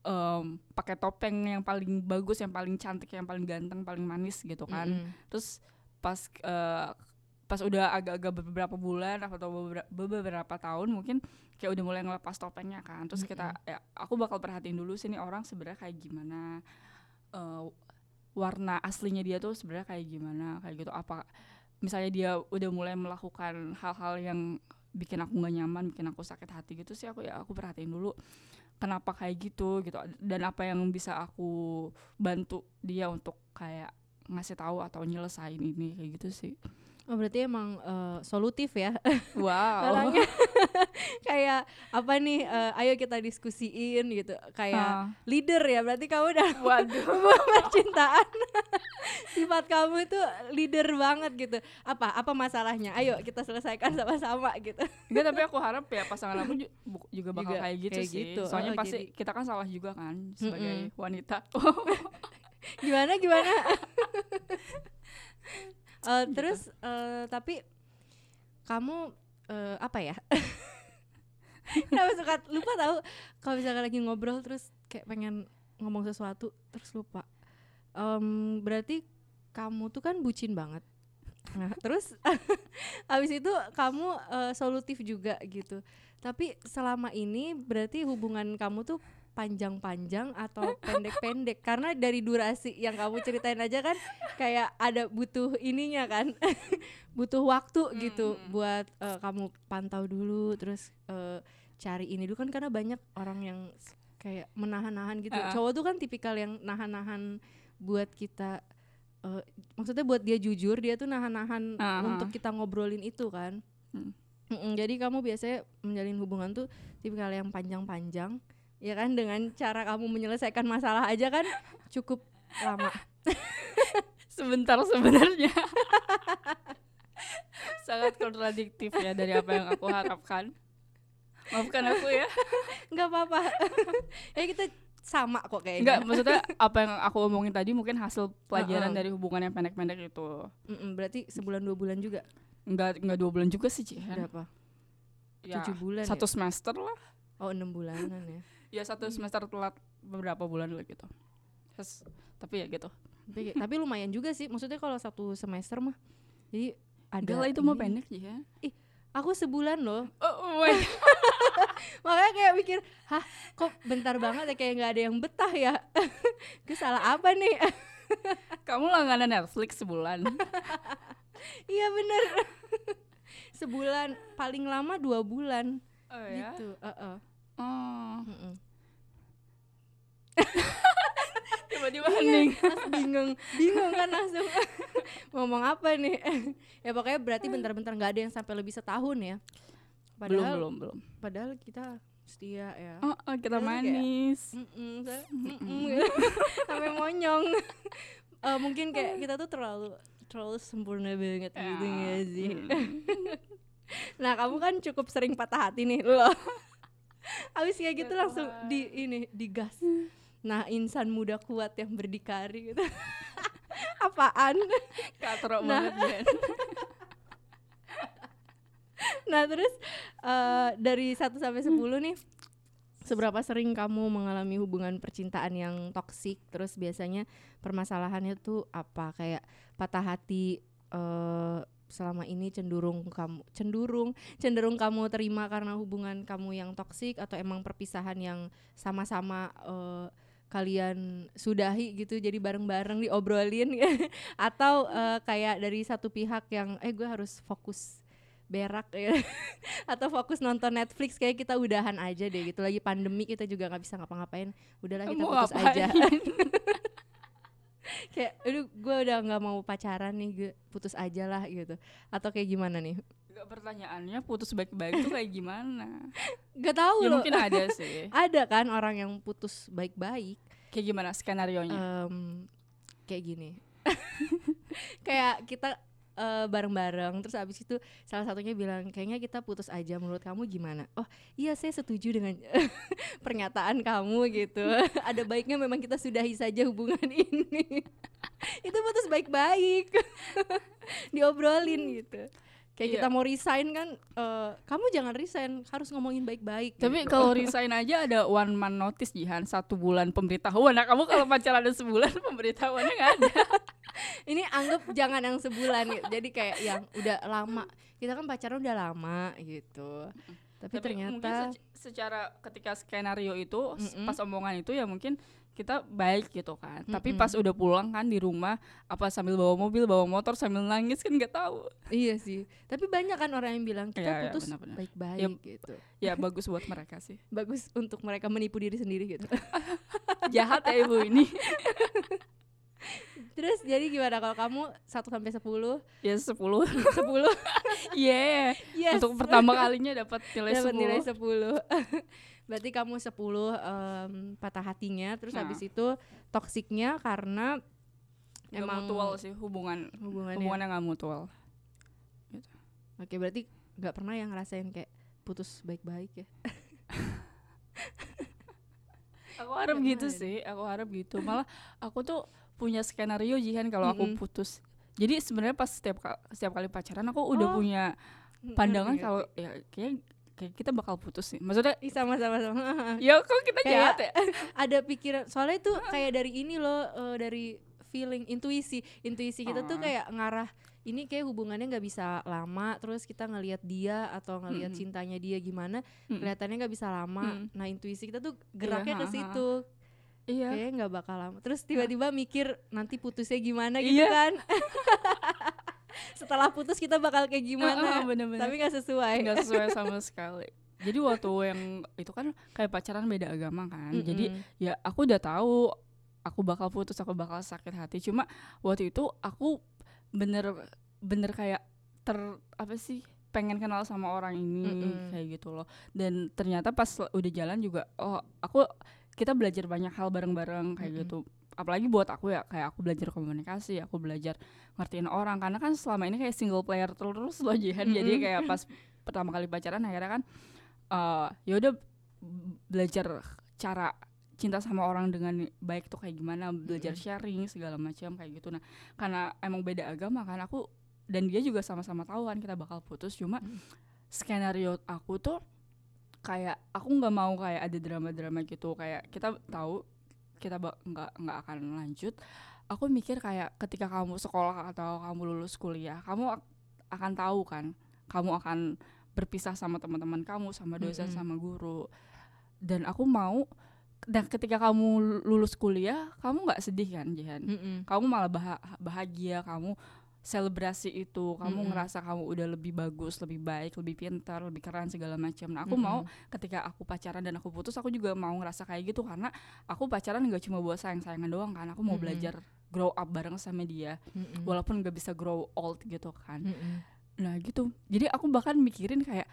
em, pakai topeng yang paling bagus yang paling cantik yang paling ganteng paling manis gitu kan Mm-mm. terus pas eh, pas udah agak-agak beberapa bulan atau beberapa, beberapa tahun mungkin kayak udah mulai ngelepas topengnya kan. Terus kita ya aku bakal perhatiin dulu sih nih orang sebenarnya kayak gimana eh, warna aslinya dia tuh sebenarnya kayak gimana kayak gitu. Apa misalnya dia udah mulai melakukan hal-hal yang bikin aku nggak nyaman bikin aku sakit hati gitu sih aku ya aku perhatiin dulu kenapa kayak gitu gitu. Dan apa yang bisa aku bantu dia untuk kayak ngasih tahu atau nyelesain ini kayak gitu sih Oh berarti emang eh, solutif ya. Wow. Orangnya kayak apa nih eh, ayo kita diskusiin gitu. Kayak Ah, leader ya berarti kamu udah waduh. percintaan sifat kamu itu leader banget gitu. Apa apa masalahnya? Ayo kita selesaikan sama-sama gitu. Enggak tapi aku harap ya pasangan bu- juga bakal Juga kayak gitu kayak sih. gitu. soalnya Oh, pasti jadi- kita kan salah juga kan sebagai wanita. Gimana gimana Eh, Gitu. terus eh, tapi kamu eh, apa ya? Kenapa suka lupa tahu kalau misalkan lagi ngobrol terus kayak pengen ngomong sesuatu terus lupa. Em, berarti kamu tuh kan bucin banget. Nah terus habis itu kamu eh, solutif juga gitu. Tapi selama ini berarti hubungan kamu tuh panjang-panjang atau pendek-pendek karena dari durasi yang kamu ceritain aja kan kayak ada butuh ininya kan butuh waktu gitu Mm. buat eh, kamu pantau dulu terus eh, cari ini dulu kan karena banyak orang yang kayak menahan-nahan gitu Ah. cowok tuh kan tipikal yang nahan-nahan buat kita eh, maksudnya buat dia jujur dia tuh nahan-nahan Ah, ah. untuk kita ngobrolin itu kan Hmm. Mm-mm, jadi kamu biasanya menjalin hubungan tuh tipikal yang panjang-panjang ya kan dengan cara kamu menyelesaikan masalah aja kan cukup lama sebentar sebenarnya sangat kontradiktif ya dari apa yang aku harapkan maafkan aku ya nggak apa-apa ya kita sama kok kayaknya. Enggak, maksudnya apa yang aku omongin tadi mungkin hasil pelajaran Heeh. dari hubungan yang pendek-pendek itu. Mm-mm, berarti sebulan dua bulan juga. Enggak enggak dua bulan juga sih, Cihan. Berapa? Ya, Tujuh bulan. satu ya? semester lah. Oh enam bulanan ya. Ya satu semester telat beberapa bulan lah gitu. Terus, tapi ya gitu. tapi, tapi lumayan juga sih. Maksudnya kalau satu semester mah. Jadi ada. Lah itu mau pendek ya. Aku sebulan loh. Oh, oh. Makanya kayak mikir, hah kok bentar banget ya kayak nggak ada yang betah ya. Gue salah apa nih? Kamu langganan Netflix sebulan. iya bener. sebulan paling lama dua bulan Oh ya. gitu. Heeh. Oh, tiba-tiba hening. Langsung bingung, bingung kan langsung ngomong apa nih? ya pokoknya berarti bentar-bentar nggak ada yang sampai lebih setahun ya. belum, Padahal, belum, belum. padahal kita setia ya. Oh, oh, kita Padahal kayak- manis. Gitu. sampai monyong. Eh, mungkin kayak kita tuh terlalu terlalu sempurna banget gitu Ya, sih? mm. Nah kamu kan cukup sering patah hati nih lo. Abis kayak gitu Ya langsung Tuhan. di ini digas. Nah insan muda kuat yang berdikari gitu. Apaan? Katrok Nah. banget. Nah terus eh, dari 1 sampai 10 nih seberapa sering kamu mengalami hubungan percintaan yang toksik terus biasanya permasalahannya tuh apa kayak patah hati eh selama ini cenderung kamu cenderung cenderung kamu terima karena hubungan kamu yang toksik atau emang perpisahan yang sama-sama eh, kalian sudahi gitu jadi bareng-bareng diobrolin atau eh, kayak dari satu pihak yang eh gue harus fokus berak ya. Atau fokus nonton Netflix kayak kita udahan aja deh gitu. Lagi pandemi kita juga nggak bisa ngapa-ngapain. Udahlah kita Mau putus ngapain? aja kayak aduh gue udah nggak mau pacaran nih gue putus aja lah gitu atau kayak gimana nih Enggak pertanyaannya putus baik-baik tuh kayak gimana? Gak tahu ya loh mungkin ada sih. ada kan orang yang putus baik-baik Kayak gimana skenario nya? Em, kayak gini kayak kita eh, bareng-bareng. Terus abis itu salah satunya bilang kayaknya kita putus aja. Menurut kamu gimana? Oh iya saya setuju dengan pernyataan kamu gitu. Ada baiknya memang kita sudahi saja hubungan ini. Itu putus baik-baik. Diobrolin gitu. Kayak Iya. kita mau resign kan eh, kamu jangan resign harus ngomongin baik-baik. Tapi gitu. kalau resign aja ada one man notice Jihan. Satu bulan pemberitahuan. Nah kamu kalau pacaran ada sebulan pemberitahuannya nggak ada. ini anggap jangan yang sebulan gitu. jadi kayak yang udah lama kita kan pacaran udah lama gitu tapi, Tapi mungkin ternyata sec- secara ketika skenario itu s- Mm-mm. pas omongan itu ya mungkin kita baik gitu kan. Tapi Mm-mm. pas udah pulang kan di rumah apa sambil bawa mobil bawa motor sambil nangis kan nggak tahu. iya sih tapi banyak kan orang yang bilang kita iya, putus baik-baik gitu Ya bagus buat mereka sih. bagus untuk mereka menipu diri sendiri gitu Jahat ya ibu ini. Terus jadi gimana kalau kamu 1 sampai 10 Ya 10 10 Yeah. yes Untuk pertama kalinya dapat nilai dapat 10. nilai 10 berarti kamu 10 em, patah hatinya terus Nah. habis itu toksiknya karena Nggak emang mutual sih hubungan hubungannya hubungan yang nggak mutual. Oke, berarti nggak pernah yang ngerasain kayak putus baik-baik ya? Aku harap gitu main. sih, aku harap gitu. Malah aku tuh punya skenario Jihan kalau aku Mm-mm. putus. Jadi sebenarnya pas setiap setiap kali pacaran aku udah Oh. punya pandangan kalau ya kayak kayak kita bakal putus sih. Maksudnya sama sama sama. ya kok kita Kayak- jahat ya? Ada pikiran soalnya itu kayak dari ini loh eh, dari feeling intuisi. Intuisi kita tuh Ah. kayak ngarah ini kayak hubungannya nggak bisa lama terus kita ngelihat dia atau ngelihat Mm-mm. cintanya dia gimana Mm-mm. kelihatannya nggak bisa lama Mm. nah intuisi kita tuh geraknya ke ha, ha. situ Iya. kayaknya nggak bakal lama terus tiba-tiba mikir nanti putusnya gimana gitu Iya. kan setelah putus kita bakal kayak gimana bener-bener. tapi nggak sesuai nggak sesuai sama sekali. Jadi waktu yang itu kan kayak pacaran beda agama kan. Jadi Mm-mm. ya aku udah tahu aku bakal putus, aku bakal sakit hati. Cuma waktu itu aku bener bener kayak ter apa sih pengen kenal sama orang ini Mm-mm. kayak gitu loh. Dan ternyata pas udah jalan juga oh aku kita belajar banyak hal bareng-bareng kayak Mm-mm. gitu. Apalagi buat aku ya kayak aku belajar komunikasi, aku belajar ngertiin orang karena kan selama ini kayak single player terus loh Jihan. Jadi Mm-mm. kayak pas pertama kali pacaran akhirnya kan eh ya udah belajar cara cinta sama orang dengan baik tuh kayak gimana belajar sharing segala macam kayak gitu nah karena emang beda agama kan aku dan dia juga sama-sama tahu kan kita bakal putus cuma Mm. skenario aku tuh kayak aku nggak mau kayak ada drama-drama gitu kayak kita tahu kita nggak nggak akan lanjut aku mikir kayak ketika kamu sekolah atau kamu lulus kuliah kamu ak- akan tahu kan kamu akan berpisah sama teman-teman kamu sama dosen Mm-mm. sama guru dan aku mau dan ketika kamu lulus kuliah kamu nggak sedih kan Jihan Mm-mm. kamu malah baha- bahagia kamu selebrasi itu kamu Mm-mm. ngerasa kamu udah lebih bagus lebih baik lebih pintar lebih keren segala macam nah aku Mm-mm. mau ketika aku pacaran dan aku putus aku juga mau ngerasa kayak gitu karena aku pacaran nggak cuma buat sayang sayangan doang kan aku mau Mm-mm. belajar grow up bareng sama dia Mm-mm. walaupun nggak bisa grow old gitu kan Mm-mm. nah gitu jadi aku bahkan mikirin kayak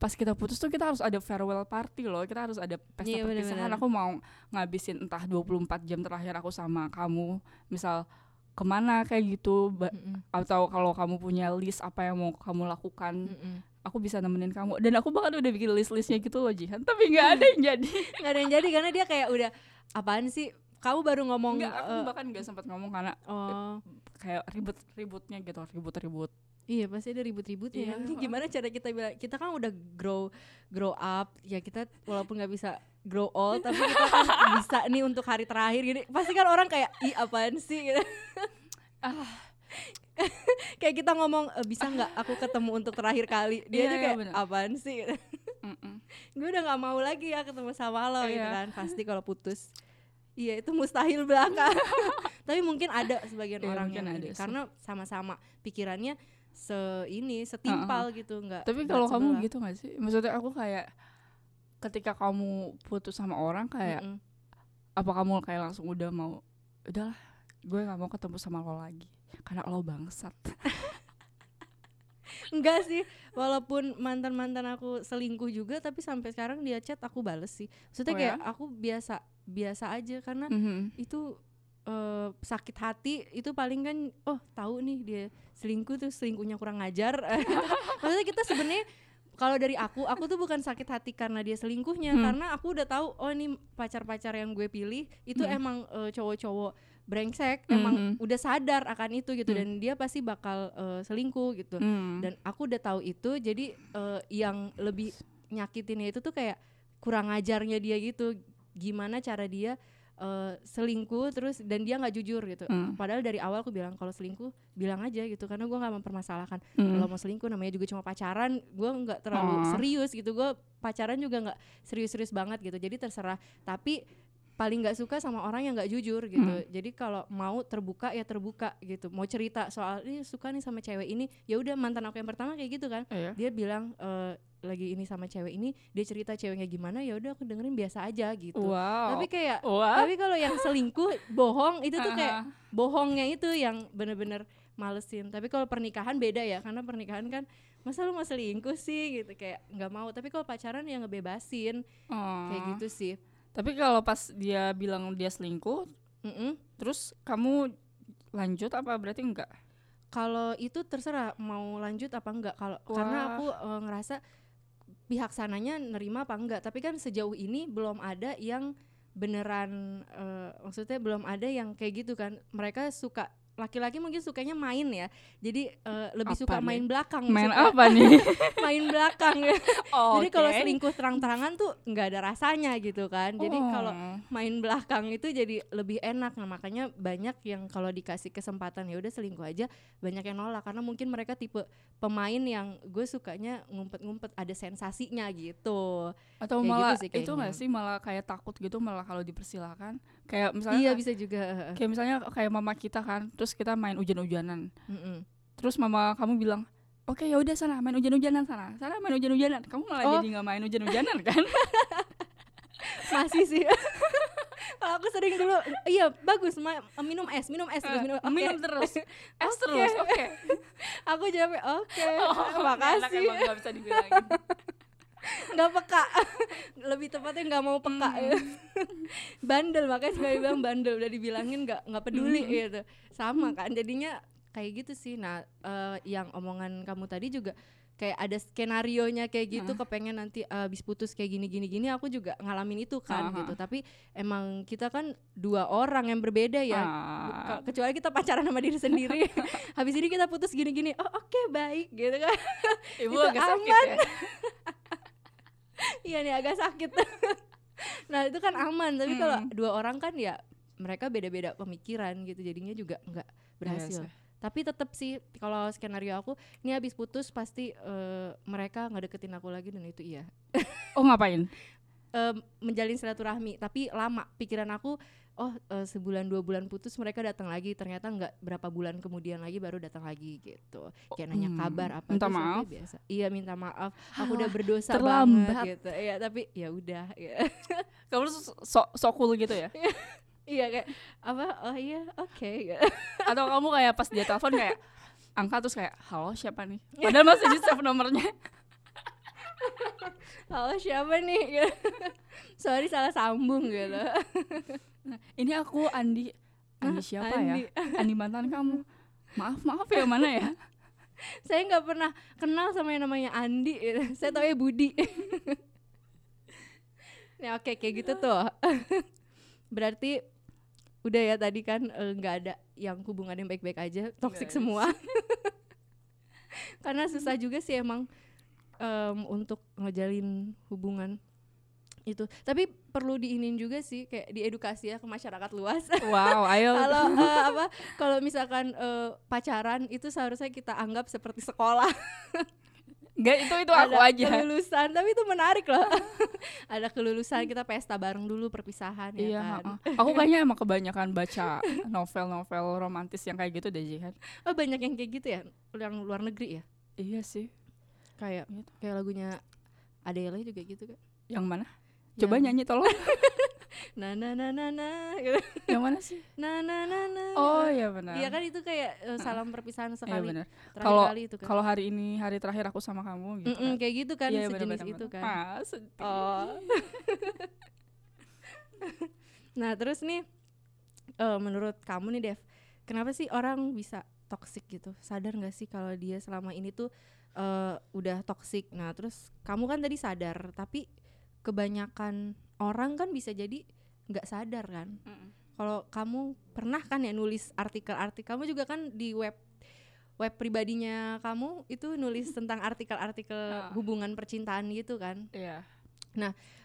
pas kita putus tuh kita harus ada farewell party loh kita harus ada pesta Iya, perpisahan bener-bener. aku mau ngabisin entah 24 jam terakhir aku sama kamu misal ke mana kayak gitu. Ba- Mm-mm. atau kalau kamu punya list apa yang mau kamu lakukan Mm-mm. aku bisa nemenin kamu. Dan aku bahkan udah bikin list-listnya gitu loh Jihan. Tapi nggak ada yang jadi. Nggak ada yang jadi karena dia kayak udah apaan sih? Kamu baru ngomong nggak aku eh, bahkan nggak sempat ngomong karena oh. kayak ribut-ributnya gitu ribut-ribut iya pasti ada ribut-ributnya Iya. Ini gimana cara kita bilang kita kan udah grow grow up ya kita walaupun nggak bisa grow old tapi kita kan bisa nih untuk hari terakhir gini pasti kan orang kayak ih apaan sih gitu. ah kayak kita ngomong "Eh, bisa nggak aku ketemu untuk terakhir kali dia Iya, tuh iya, kayak bener. apaan sih gitu. gue udah nggak mau lagi ya ketemu sama lo gitu Iya. kan pasti kalau putus iya itu mustahil belaka tapi mungkin ada sebagian Iya, orang yang ada ini, sih. karena sama-sama pikirannya se ini setimpal gitu nggak Tapi kalau kamu sebelah. gitu gak sih? Maksudnya aku kayak ketika kamu putus sama orang kayak Mm-mm. apa kamu kayak langsung udah mau udahlah gue nggak mau ketemu sama lo lagi karena lo bangsat. enggak sih walaupun mantan mantan aku selingkuh juga tapi sampai sekarang dia chat aku bales sih maksudnya Oh kayak ya? aku biasa biasa aja karena Mhm. itu eh, sakit hati itu paling kan oh tahu nih dia selingkuh tuh selingkuhnya kurang ngajar maksudnya kita sebenarnya kalau dari aku aku tuh bukan sakit hati karena dia selingkuhnya Hmm. karena aku udah tahu oh ini pacar-pacar yang gue pilih itu Hmm. emang eh, cowok-cowok brengsek emang Mhm. udah sadar akan itu gitu Hmm. dan dia pasti bakal eh, selingkuh gitu Hmm. dan aku udah tahu itu jadi eh, yang lebih nyakitinnya itu tuh kayak kurang ajarnya dia gitu gimana cara dia eh, selingkuh terus dan dia nggak jujur gitu Hmm. padahal dari awal aku bilang kalau selingkuh bilang aja gitu karena gua nggak mempermasalahkan Hmm. kalau mau selingkuh namanya juga cuma pacaran gua nggak terlalu Oh. serius gitu gua pacaran juga nggak serius-serius banget gitu jadi terserah tapi paling nggak suka sama orang yang nggak jujur gitu. Hmm. jadi kalau mau terbuka ya terbuka gitu. Mau cerita soal ini suka nih sama cewek ini. Ya udah mantan aku yang pertama kayak gitu kan. Iya. dia bilang eh, lagi ini sama cewek ini dia cerita ceweknya gimana ya udah aku dengerin biasa aja gitu. Wow. tapi kayak Wah. tapi kalau yang selingkuh bohong itu tuh kayak bohongnya itu yang bener-bener malesin. Tapi kalau pernikahan beda ya karena pernikahan kan masa lu mau selingkuh sih? gitu kayak nggak mau. Tapi kalau pacaran ya ngebebasin. Kayak Oh. gitu sih Tapi kalau pas dia bilang dia selingkuh, Mm-mm. terus kamu lanjut apa? Berarti enggak? kalau itu terserah mau lanjut apa enggak. Kalau karena aku eh, ngerasa pihak sananya nerima apa enggak. Tapi kan sejauh ini belum ada yang beneran eh, maksudnya belum ada yang kayak gitu kan. Mereka suka laki-laki mungkin sukanya main ya. Jadi eh, lebih Apa suka nih? main belakang Main suka apa nih? main belakang ya. Oh, jadi kalau selingkuh terang-terangan tuh nggak ada rasanya gitu kan. Jadi Oh. kalau main belakang itu jadi lebih enak. Nah makanya banyak yang kalau dikasih kesempatan ya udah selingkuh aja banyak yang nolak. Karena mungkin mereka tipe pemain yang gue sukanya ngumpet-ngumpet ada sensasinya gitu. Atau kayak malah gitu sih itu nggak sih? Malah kayak takut gitu malah kalau dipersilakan kayak misalnya iya bisa juga kayak misalnya kayak mama kita kan terus kita main hujan-hujanan Mm-mm. terus mama kamu bilang oke ya udah sana main hujan-hujanan sana. Sana main hujan-hujanan kamu malah Oh. jadi nggak main hujan-hujanan kan? Masih sih. Kalau aku sering dulu iya bagus ma- minum es minum es terus minum oke. minum terus. Es terus oke. Aku jawabnya oke. Oh, makasih. emang nggak bisa dibilangin nggak peka. Lebih tepatnya nggak mau peka ya. bandel makanya sekali bilang bandel. Udah dibilangin nggak nggak peduli gitu. Sama kan jadinya kayak gitu sih. Nah eh, yang omongan kamu tadi juga kayak ada skenario nya kayak gitu kepengen nanti eh, abis putus kayak gini gini gini aku juga ngalamin itu kan Ah, gitu. Tapi emang kita kan dua orang yang berbeda ya. Ke- kecuali kita pacaran sama diri sendiri. Habis ini kita putus gini gini oh oke baik gitu kan. Ibu Itu agak sakit aman. ya. Iya nih agak sakit nah itu kan aman tapi kalau Hmm. dua orang kan ya mereka beda-beda pemikiran gitu jadinya juga nggak berhasil Iya sih. tapi tetap sih kalau skenario aku ini habis putus pasti eh, mereka nggak deketin aku lagi dan itu iya Oh ngapain? Em, menjalin silaturahmi tapi lama pikiran aku oh eh, sebulan dua bulan putus mereka datang lagi ternyata nggak berapa bulan kemudian lagi baru datang lagi gitu kayak nanya hmm, kabar apa minta aku maaf? biasa iya minta maaf aku udah Alah, berdosa terlambat. banget gitu iya tapi ya udah ya. Kamu sok sok cool gitu ya? iya kayak apa oh iya oke Atau kamu kayak pas dia telepon kayak angkat terus kayak halo siapa nih? Padahal masih di save nomornya. Halo siapa nih sorry salah sambung gitu Nah, ini aku Andi. Andi siapa Andi. ya? Andi mantan kamu. Maaf maaf ya mana ya? saya nggak pernah kenal sama yang namanya Andi gitu. saya tahu ya Budi Nah oke kayak gitu tuh berarti udah ya tadi kan eh, nggak ada yang hubungan yang baik-baik aja toksik semua karena susah juga sih emang em, untuk ngejalin hubungan itu tapi perlu diinin juga sih kayak diedukasi ya ke masyarakat luas Wow, ayo. kalau eh, apa kalau misalkan eh, pacaran itu seharusnya kita anggap seperti sekolah Enggak itu itu aku ada aja. kelulusan tapi itu menarik loh ada kelulusan kita pesta bareng dulu perpisahan ya Iya, kan heeh. aku kayaknya emang kebanyakan baca novel-novel romantis yang kayak gitu deh Jihan. oh banyak yang kayak gitu ya yang luar negeri ya Iya sih. Kayak Gitu. kayak lagunya Adele juga gitu kan Yang mana? Coba Yang nyanyi tolong. na na na na na gitu. yang mana sih? na na na na Oh iya benar. iya kan itu kayak eh, salam perpisahan Iya sekali benar. terakhir Kalau kali itu kan kalau hari ini hari terakhir aku sama kamu gitu. Mm-mm, kan. kayak gitu kan Iya, benar, sejenis benar, itu benar. kan Ah, sedih. Oh. nah terus nih eh, menurut kamu nih Dev, kenapa sih orang bisa toxic gitu? Sadar nggak sih kalau dia selama ini tuh eh, udah toxic? Nah terus kamu kan tadi sadar, tapi kebanyakan orang kan bisa jadi nggak sadar kan? Mm-mm. Kalau kamu pernah kan ya nulis artikel-artikel, kamu juga kan di web web pribadinya kamu itu nulis tentang artikel-artikel Ah. hubungan percintaan gitu kan? Iya.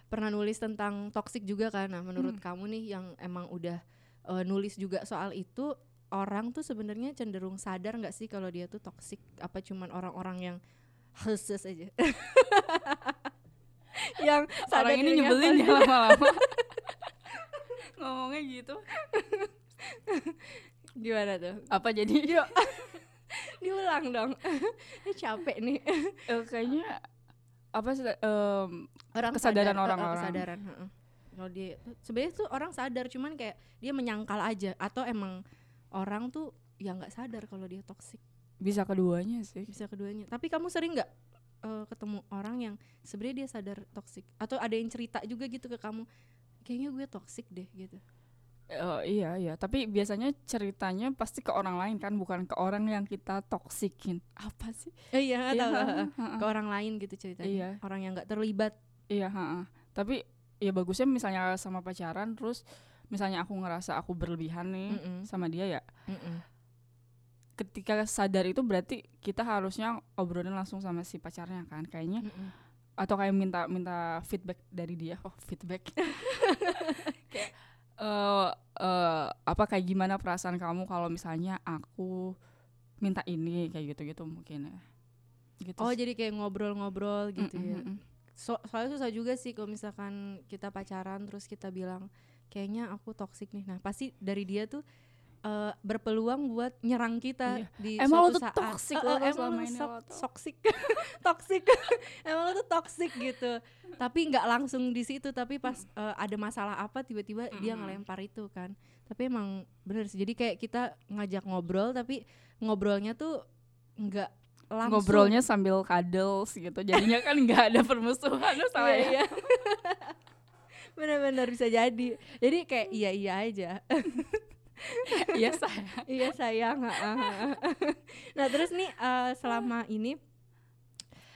pernah nulis tentang toxic juga kan nah menurut Hmm. kamu nih yang emang udah eh, nulis juga soal itu orang tuh sebenarnya cenderung sadar nggak sih kalau dia tuh toxic apa cuman orang-orang yang khusus aja yang sadar Orang ini nyebelin ya lama-lama. Ngomongnya gitu. gimana tuh Apa jadi? yuk diulang dong ini capek nih Eh, kayaknya apa em, orang Kesadaran sadar, orang-orang. kesadaran heeh. kalau dia sebenarnya tuh orang sadar cuman kayak dia menyangkal aja atau emang orang tuh ya nggak sadar kalau dia toxic bisa keduanya sih. bisa keduanya tapi kamu sering nggak eh, ketemu orang yang sebenarnya dia sadar toxic atau ada yang cerita juga gitu ke kamu kayaknya gue toxic deh gitu Eh, iya iya, tapi biasanya ceritanya pasti ke orang lain kan, bukan ke orang yang kita toksikin. Apa sih? eh, iya Iya, ke orang lain gitu ceritanya Iya. orang yang nggak terlibat Iya, heeh. Tapi ya bagusnya misalnya sama pacaran terus misalnya aku ngerasa aku berlebihan nih Mm-mm. sama dia ya. Mm-mm. Ketika sadar itu berarti kita harusnya obrolin langsung sama si pacarnya kan kayaknya Mm-mm. atau kayak minta minta feedback dari dia. Oh, feedback. kayak eh eh, apa kayak gimana perasaan kamu kalau misalnya aku minta ini kayak gitu-gitu mungkin ya. Gitu. oh jadi kayak ngobrol-ngobrol gitu Mm-mm, ya mm-mm. so soalnya susah juga sih kalau misalkan kita pacaran terus kita bilang kayaknya aku toxic nih. Nah pasti dari dia tuh eh, berpeluang buat nyerang kita Iya. di Emang lo suatu tuh saat. toxic lo eh, tuh emang lo sok- lo toxic. Toxic. Emang lo tuh toxic gitu. Tapi nggak langsung di situ tapi pas eh, ada masalah apa tiba-tiba dia Mm-mm. ngelempar itu kan. Tapi emang bener sih. Jadi kayak kita ngajak ngobrol tapi ngobrolnya tuh nggak langsung. Ngobrolnya sambil cuddles gitu. Jadinya kan nggak ada permusuhan lo sama Iya, ya Bener-bener bisa jadi. Jadi kayak iya iya aja. iya saya iya sayang. nah terus nih eh, selama ini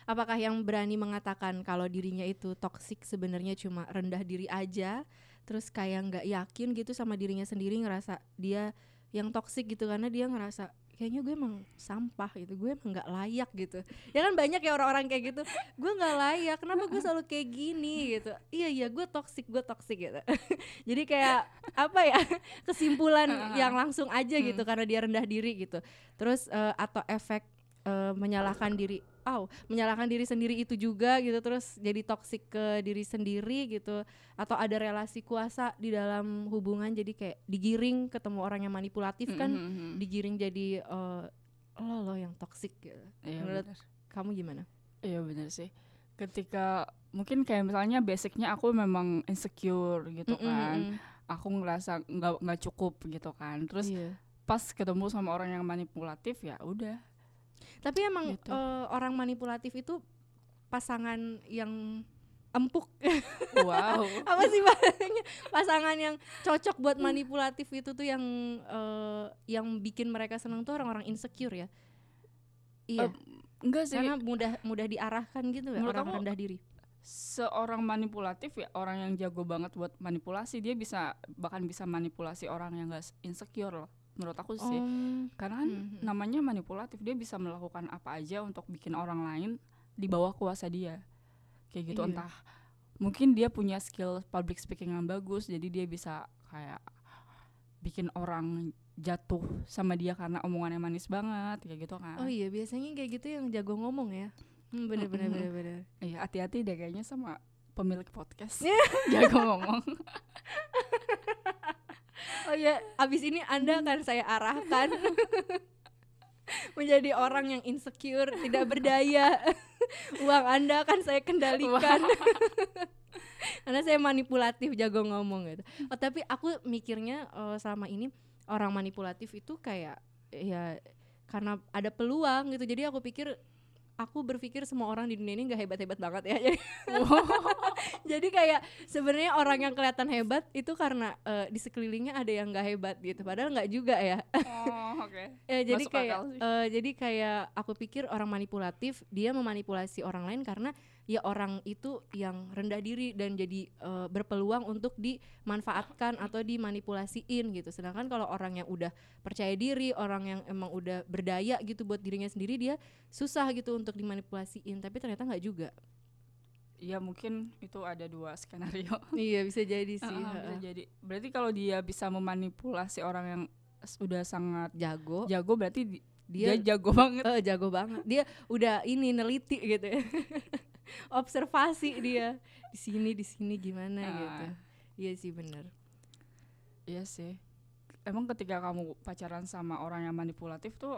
apakah yang berani mengatakan kalau dirinya itu toksik sebenarnya cuma rendah diri aja terus kayak nggak yakin gitu sama dirinya sendiri ngerasa dia yang toksik gitu karena dia ngerasa kayaknya gue emang sampah gitu gue emang nggak layak gitu. Ya kan banyak ya orang-orang kayak gitu. Gue nggak layak kenapa gue selalu kayak gini gitu? Iya iya gue toksik gue toksik gitu. Jadi kayak apa ya kesimpulan yang langsung aja gitu karena dia rendah diri gitu. Terus eh, atau efek eh, menyalahkan diri oh menyalahkan diri sendiri itu juga gitu terus jadi toksik ke diri sendiri gitu atau ada relasi kuasa di dalam hubungan jadi kayak digiring ketemu orang yang manipulatif kan Mhm, mhm. digiring jadi eh, lo lo yang toksik gitu Iya, menurut bener. kamu gimana Iya bener sih. Ketika mungkin kayak misalnya basicnya aku memang insecure gitu Mm-mm, kan, mm-mm. aku ngerasa nggak nggak cukup gitu kan. Terus Iya. pas ketemu sama orang yang manipulatif ya udah. Tapi emang Gitu. eh, orang manipulatif itu pasangan yang empuk Wow. apa sih bahasanya pasangan yang cocok buat manipulatif itu tuh yang eh, yang bikin mereka seneng tuh orang-orang insecure ya iya Eh, Enggak sih. karena mudah mudah diarahkan gitu ya Menurut orang rendah diri seorang manipulatif ya orang yang jago banget buat manipulasi dia bisa bahkan bisa manipulasi orang yang gak insecure loh menurut aku sih. Oh, karena kan mhm. namanya manipulatif dia bisa melakukan apa aja untuk bikin orang lain di bawah kuasa dia. Kayak gitu Iya. entah mungkin dia punya skill public speaking yang bagus jadi dia bisa kayak bikin orang jatuh sama dia karena omongannya manis banget kayak gitu kan. Oh iya biasanya kayak gitu yang jago ngomong ya? Hmm, bener bener Mm-mm. bener bener. Iya hati-hati deh kayaknya sama pemilik podcast jago ngomong Oh ya, abis ini Anda akan saya arahkan menjadi orang yang insecure, tidak berdaya. Uang Anda akan saya kendalikan. Karena saya manipulatif, jago ngomong gitu. Oh, tapi aku mikirnya eh, selama ini orang manipulatif itu kayak ya karena ada peluang gitu. Jadi aku pikir aku berpikir semua orang di dunia ini nggak hebat-hebat banget ya. Jadi jadi kayak sebenarnya orang yang kelihatan hebat itu karena eh, di sekelilingnya ada yang nggak hebat gitu padahal nggak juga ya. Oh oke. Ya jadi Masuk kayak eh, jadi kayak aku pikir orang manipulatif dia memanipulasi orang lain karena ya orang itu yang rendah diri dan jadi eh, berpeluang untuk dimanfaatkan atau dimanipulasiin gitu. Sedangkan kalau orang yang udah percaya diri orang yang emang udah berdaya gitu buat dirinya sendiri dia susah gitu untuk dimanipulasiin tapi ternyata nggak juga. Iya mungkin itu ada dua skenario. Iya bisa jadi sih Heeh, bisa jadi. Berarti kalau dia bisa memanipulasi orang yang s- udah sangat jago. jago berarti di- dia dia, jago banget. Eh, jago banget. Dia udah ini neliti gitu ya. Observasi dia di sini di sini gimana Ah. gitu. Iya sih bener. iya sih emang ketika kamu pacaran sama orang yang manipulatif tuh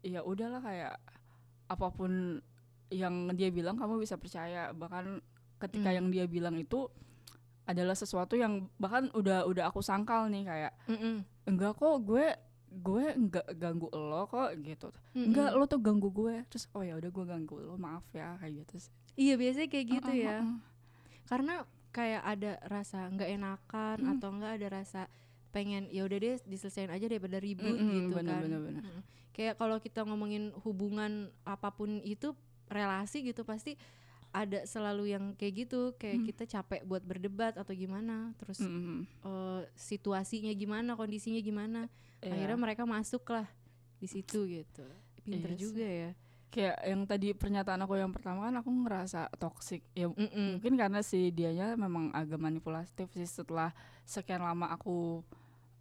ya udahlah kayak apa pun yang dia bilang kamu bisa percaya bahkan ketika Hmm. yang dia bilang itu adalah sesuatu yang bahkan udah udah aku sangkal nih kayak Mm-mm. enggak kok gue gue enggak ganggu lo kok gitu Mm-mm. enggak lo tuh ganggu gue terus oh ya udah gue ganggu lo maaf ya kayak gitu sih Iya biasanya kayak gitu Heeh, ya. heeh. Karena kayak ada rasa nggak enakan Mm. atau enggak ada rasa pengen ya udah deh diselesain aja daripada ribut Mm-mm, gitu bener, kan. bener, bener. Mm. Kayak kalau kita ngomongin hubungan apa pun itu relasi gitu pasti ada selalu yang kayak gitu kayak Mm. kita capek buat berdebat atau gimana terus Mm-mm. eh, situasinya gimana, kondisinya gimana. Iya. Akhirnya mereka masuk lah di situ gitu. Pinter Iya sih. juga ya. kayak yang tadi pernyataan aku yang pertama kan aku ngerasa toxic ya Mm-mm. mungkin karena si dianya memang agak manipulatif sih setelah sekian lama aku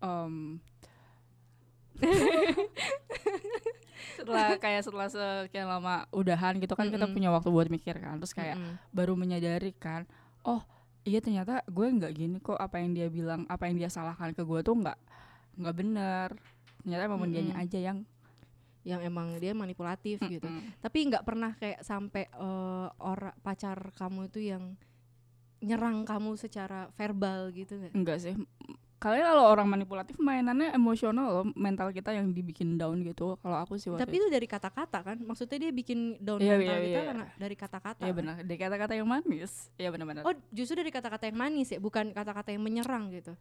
em, setelah kayak setelah sekian lama udahan gitu kan kita Mm-mm. punya waktu buat mikir kan terus kayak Mm-mm. baru menyadari kan oh iya ternyata gue nggak gini kok apa yang dia bilang apa yang dia salahkan ke gue tuh nggak nggak benar ternyata emang dianya Mm-mm. aja yang yang emang dia manipulatif gitu. Mm-mm. Tapi nggak pernah kayak sampai eh, orang pacar kamu itu yang nyerang kamu secara verbal gitu nggak? Enggak sih. Kalian kalau orang manipulatif mainannya emosional loh, mental kita yang dibikin down gitu. Kalau aku sih Tapi itu dari kata-kata kan? Maksudnya dia bikin down Iya, mental iya, kita iya. karena dari kata-kata. Iya kan? benar, dari kata-kata yang manis. Iya benar-benar. Oh, justru dari kata-kata yang manis ya, bukan kata-kata yang menyerang gitu.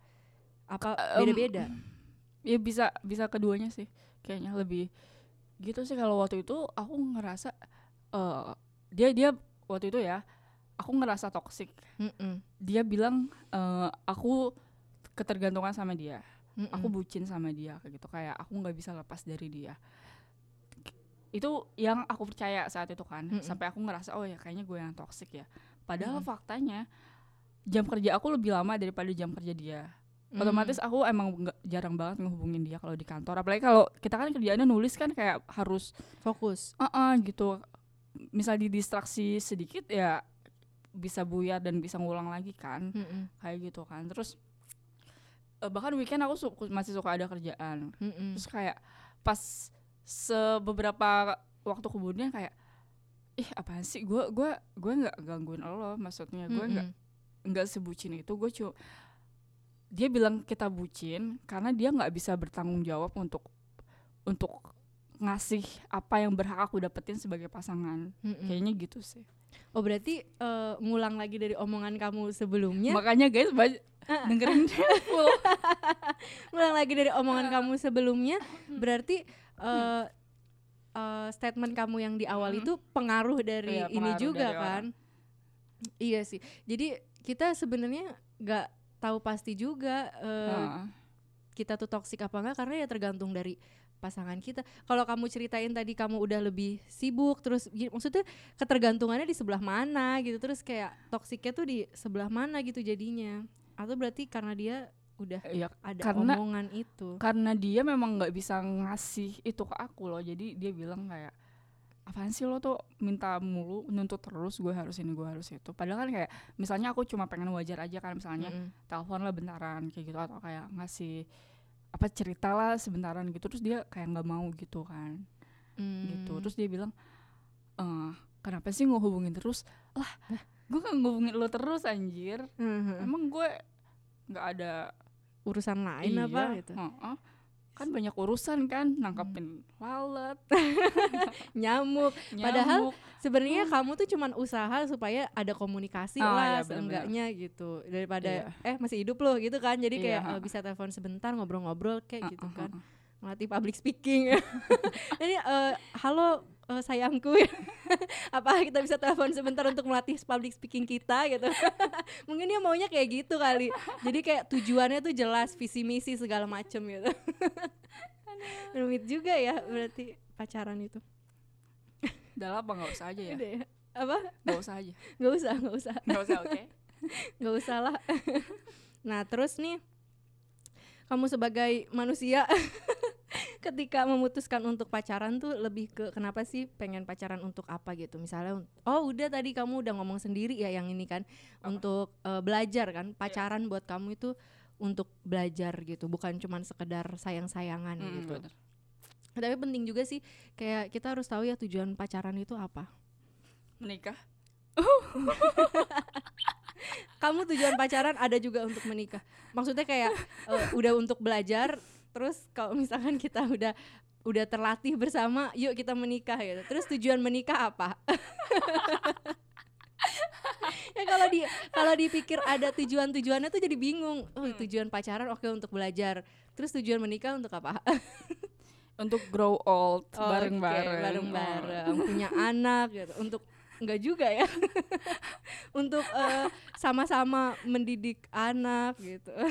Apa beda-beda? Iya bisa bisa keduanya sih. Kayaknya lebih gitu sih kalau waktu itu aku ngerasa eh dia dia waktu itu ya aku ngerasa toxic Mm-mm. dia bilang eh, aku ketergantungan sama dia. Mm-mm. aku bucin sama dia kayak gitu. Kayak aku nggak bisa lepas dari dia. Itu yang aku percaya saat itu kan. Mm-mm. sampai aku ngerasa oh ya kayaknya gue yang toxic ya. Padahal Mm-mm. faktanya jam kerja aku lebih lama daripada jam kerja dia. Otomatis Mm. aku emang nggak jarang banget ngehubungin dia kalau di kantor. Apalagi kalau kita kan kerjaannya nulis kan kayak harus fokus. Uh gitu. Misal didistraksi sedikit ya bisa buyar dan bisa ngulang lagi kan. Mm-mm. kayak gitu kan. Terus eh, bahkan weekend aku su- masih suka ada kerjaan Mm-mm. terus kayak pas sebeberapa waktu kemudian kayak ih apaan sih gue gue gue nggak gangguin lo maksudnya gue nggak Mm-mm. nggak sebucin itu gue cu dia bilang kita bucin karena dia nggak bisa bertanggung jawab untuk untuk ngasih apa yang berhak aku dapetin sebagai pasangan Mm-mm. kayaknya gitu sih oh berarti eh, ngulang lagi dari omongan kamu sebelumnya? Makanya guys ba- Ah. dengerin full ngulang lagi dari omongan kamu sebelumnya berarti eh eh, statement kamu yang di awal Mm. itu pengaruh dari Iya, ini pengaruh juga dari kan? Iya sih. Jadi kita sebenarnya nggak tahu pasti juga eh, Heeh. kita tuh toksik apa enggak karena ya tergantung dari pasangan kita. Kalau kamu ceritain tadi kamu udah lebih sibuk terus maksudnya ketergantungannya di sebelah mana gitu terus kayak toksiknya tuh di sebelah mana gitu jadinya. Atau berarti karena dia udah Iya, ada Karena- omongan itu. karena dia memang nggak bisa ngasih itu ke aku loh jadi dia bilang kayak apaan sih lo tuh minta mulu nuntut terus gue harus ini gue harus itu padahal kan kayak misalnya aku cuma pengen wajar aja kan misalnya Mm-mm. telepon lah bentaran kayak gitu atau kayak ngasih apa cerita lah sebentaran gitu terus dia kayak nggak mau gitu kan gitu Hmm. terus dia bilang eh kenapa sih ngehubungin terus lah gue kan ngehubungin lo terus anjir Mhm. emang gue nggak ada urusan lain iya, apa gitu. heeh. Kan banyak urusan kan nangkepin lalat Nyamuk. Padahal nyamuk. Sebenarnya kamu tuh cuman usaha supaya ada komunikasi Ah, lah bener-bener. seenggaknya gitu daripada Iya. eh masih hidup loh gitu kan jadi Iya, kayak ha. eh, bisa telepon sebentar ngobrol-ngobrol kayak gitu Heeh, kan heeh. melatih public speaking jadi eh, halo eh, sayangku apa kita bisa telepon sebentar untuk melatih public speaking kita gitu. Mungkin dia maunya kayak gitu kali. Jadi kayak tujuannya tuh jelas visi misi segala macem gitu. Rumit juga ya berarti pacaran itu. Udah lah apa nggak usah aja ya? Udah ya? apa? Nggak usah aja. Nggak usah nggak usah. Nggak usah oke. Nggak usah lah. Nah terus nih kamu sebagai manusia ketika memutuskan untuk pacaran tuh lebih ke kenapa sih pengen pacaran untuk apa gitu? Misalnya oh udah tadi kamu udah ngomong sendiri ya yang ini kan Apa? untuk eh, belajar kan pacaran buat kamu itu untuk belajar gitu bukan cuman sekedar sayang-sayangan Mm, gitu. bener. tapi penting juga sih kayak kita harus tahu ya tujuan pacaran itu apa. Menikah? Kamu tujuan pacaran ada juga untuk menikah. Maksudnya kayak eh, udah untuk belajar terus kalau misalkan kita udah udah terlatih bersama yuk kita menikah gitu. Terus tujuan menikah apa? Ya kalau di kalau dipikir ada tujuan tujuannya tuh jadi bingung. Oh Hmm. tujuan pacaran oke untuk belajar. Terus tujuan menikah untuk apa? Untuk grow old Oh, bareng-bareng. oke, bareng-bareng punya anak gitu. Untuk enggak juga ya. Untuk eh, sama-sama mendidik anak gitu. Oh,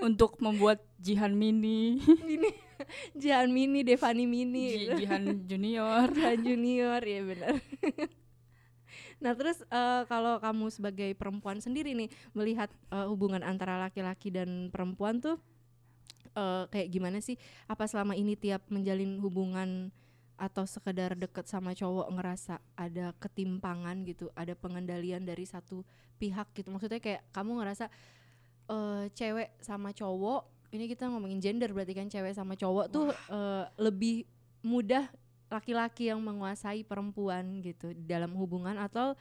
untuk membuat jihan mini. Ini Jihan Mini Devani Mini. Ji- gitu. jihan junior. Jihan Junior ya benar. Nah terus eh, kalau kamu sebagai perempuan sendiri nih melihat eh, hubungan antara laki-laki dan perempuan tuh eh, kayak gimana sih? Apa selama ini tiap menjalin hubungan atau sekedar deket sama cowok ngerasa ada ketimpangan gitu ada pengendalian dari satu pihak gitu? Maksudnya kayak kamu ngerasa eh cewek sama cowok ini kita ngomongin gender berarti kan cewek sama cowok tuh eh, lebih mudah laki-laki yang menguasai perempuan gitu dalam hubungan atau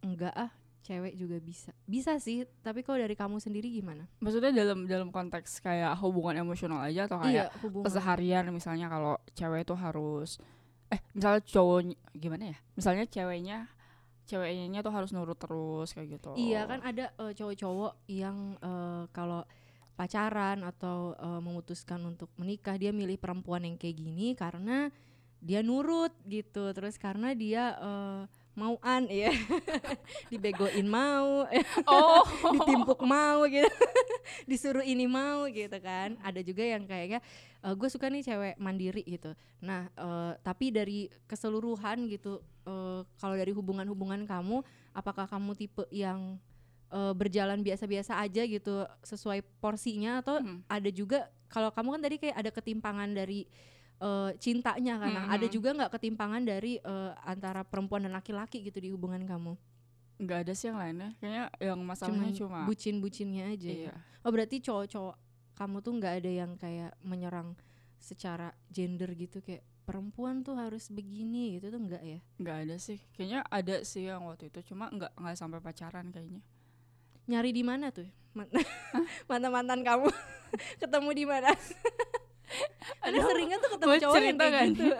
enggak ah cewek juga bisa. Bisa sih tapi kalau dari kamu sendiri gimana? Maksudnya dalam dalam konteks kayak hubungan emosional aja atau kayak iya hubungan. keseharian misalnya kalau cewek itu harus eh misalnya cowok gimana ya? Misalnya ceweknya ceweknya tuh harus nurut terus kayak gitu. Iya kan ada eh, cowok-cowok yang eh, kalau pacaran atau eh, memutuskan untuk menikah dia milih perempuan yang kayak gini karena dia nurut gitu. Terus karena dia eh, mauan ya dibegoin mau oh. ditimpuk mau gitu. Disuruh ini mau gitu kan. Ada juga yang kayaknya gue suka nih cewek mandiri gitu. Nah eh, tapi dari keseluruhan gitu eh, kalau dari hubungan-hubungan kamu apakah kamu tipe yang eh, berjalan biasa-biasa aja gitu sesuai porsinya atau Hmm. ada juga kalau kamu kan tadi kayak ada ketimpangan dari eh, cintanya karena Mhm. ada juga nggak ketimpangan dari eh, antara perempuan dan laki-laki gitu di hubungan kamu nggak ada sih yang lainnya kayaknya yang masalahnya cuma, bucin-bucinnya aja ya? iya Oh berarti cowok-cowok kamu tuh nggak ada yang kayak menyerang secara gender gitu kayak perempuan tuh harus begini gitu tuh enggak ya? nggak ada sih kayaknya ada sih yang waktu itu cuma nggak nggak sampai pacaran kayaknya Nyari di mana tuh? Man- Mantan-mantan kamu ketemu di mana? Ada seringan tuh ketemu cowok yang kayak nggak gitu.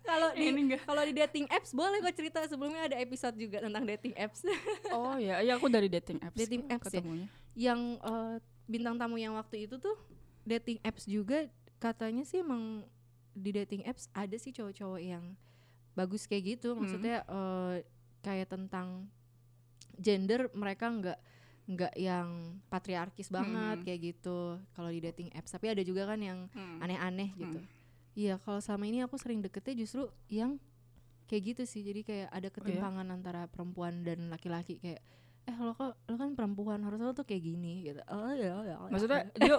Kalau di kalau di dating apps boleh gue cerita sebelumnya ada episode juga tentang dating apps oh ya ya aku dari dating apps Dating apps ya? ketemunya yang eh, bintang tamu yang waktu itu tuh dating apps juga katanya sih emang di dating apps ada sih cowok-cowok yang bagus kayak gitu Hmm. maksudnya eh, kayak tentang gender mereka nggak nggak yang patriarkis banget Hmm. kayak gitu kalau di dating apps tapi ada juga kan yang Hmm. aneh-aneh gitu Hmm. iya kalau selama ini aku sering deketnya justru yang kayak gitu sih jadi kayak Oh, ada ketimpangan antara perempuan dan laki-laki kayak eh lo kok lo kan perempuan harusnya lo tuh kayak gini gitu. Oh ya ya ya. maksudnya dia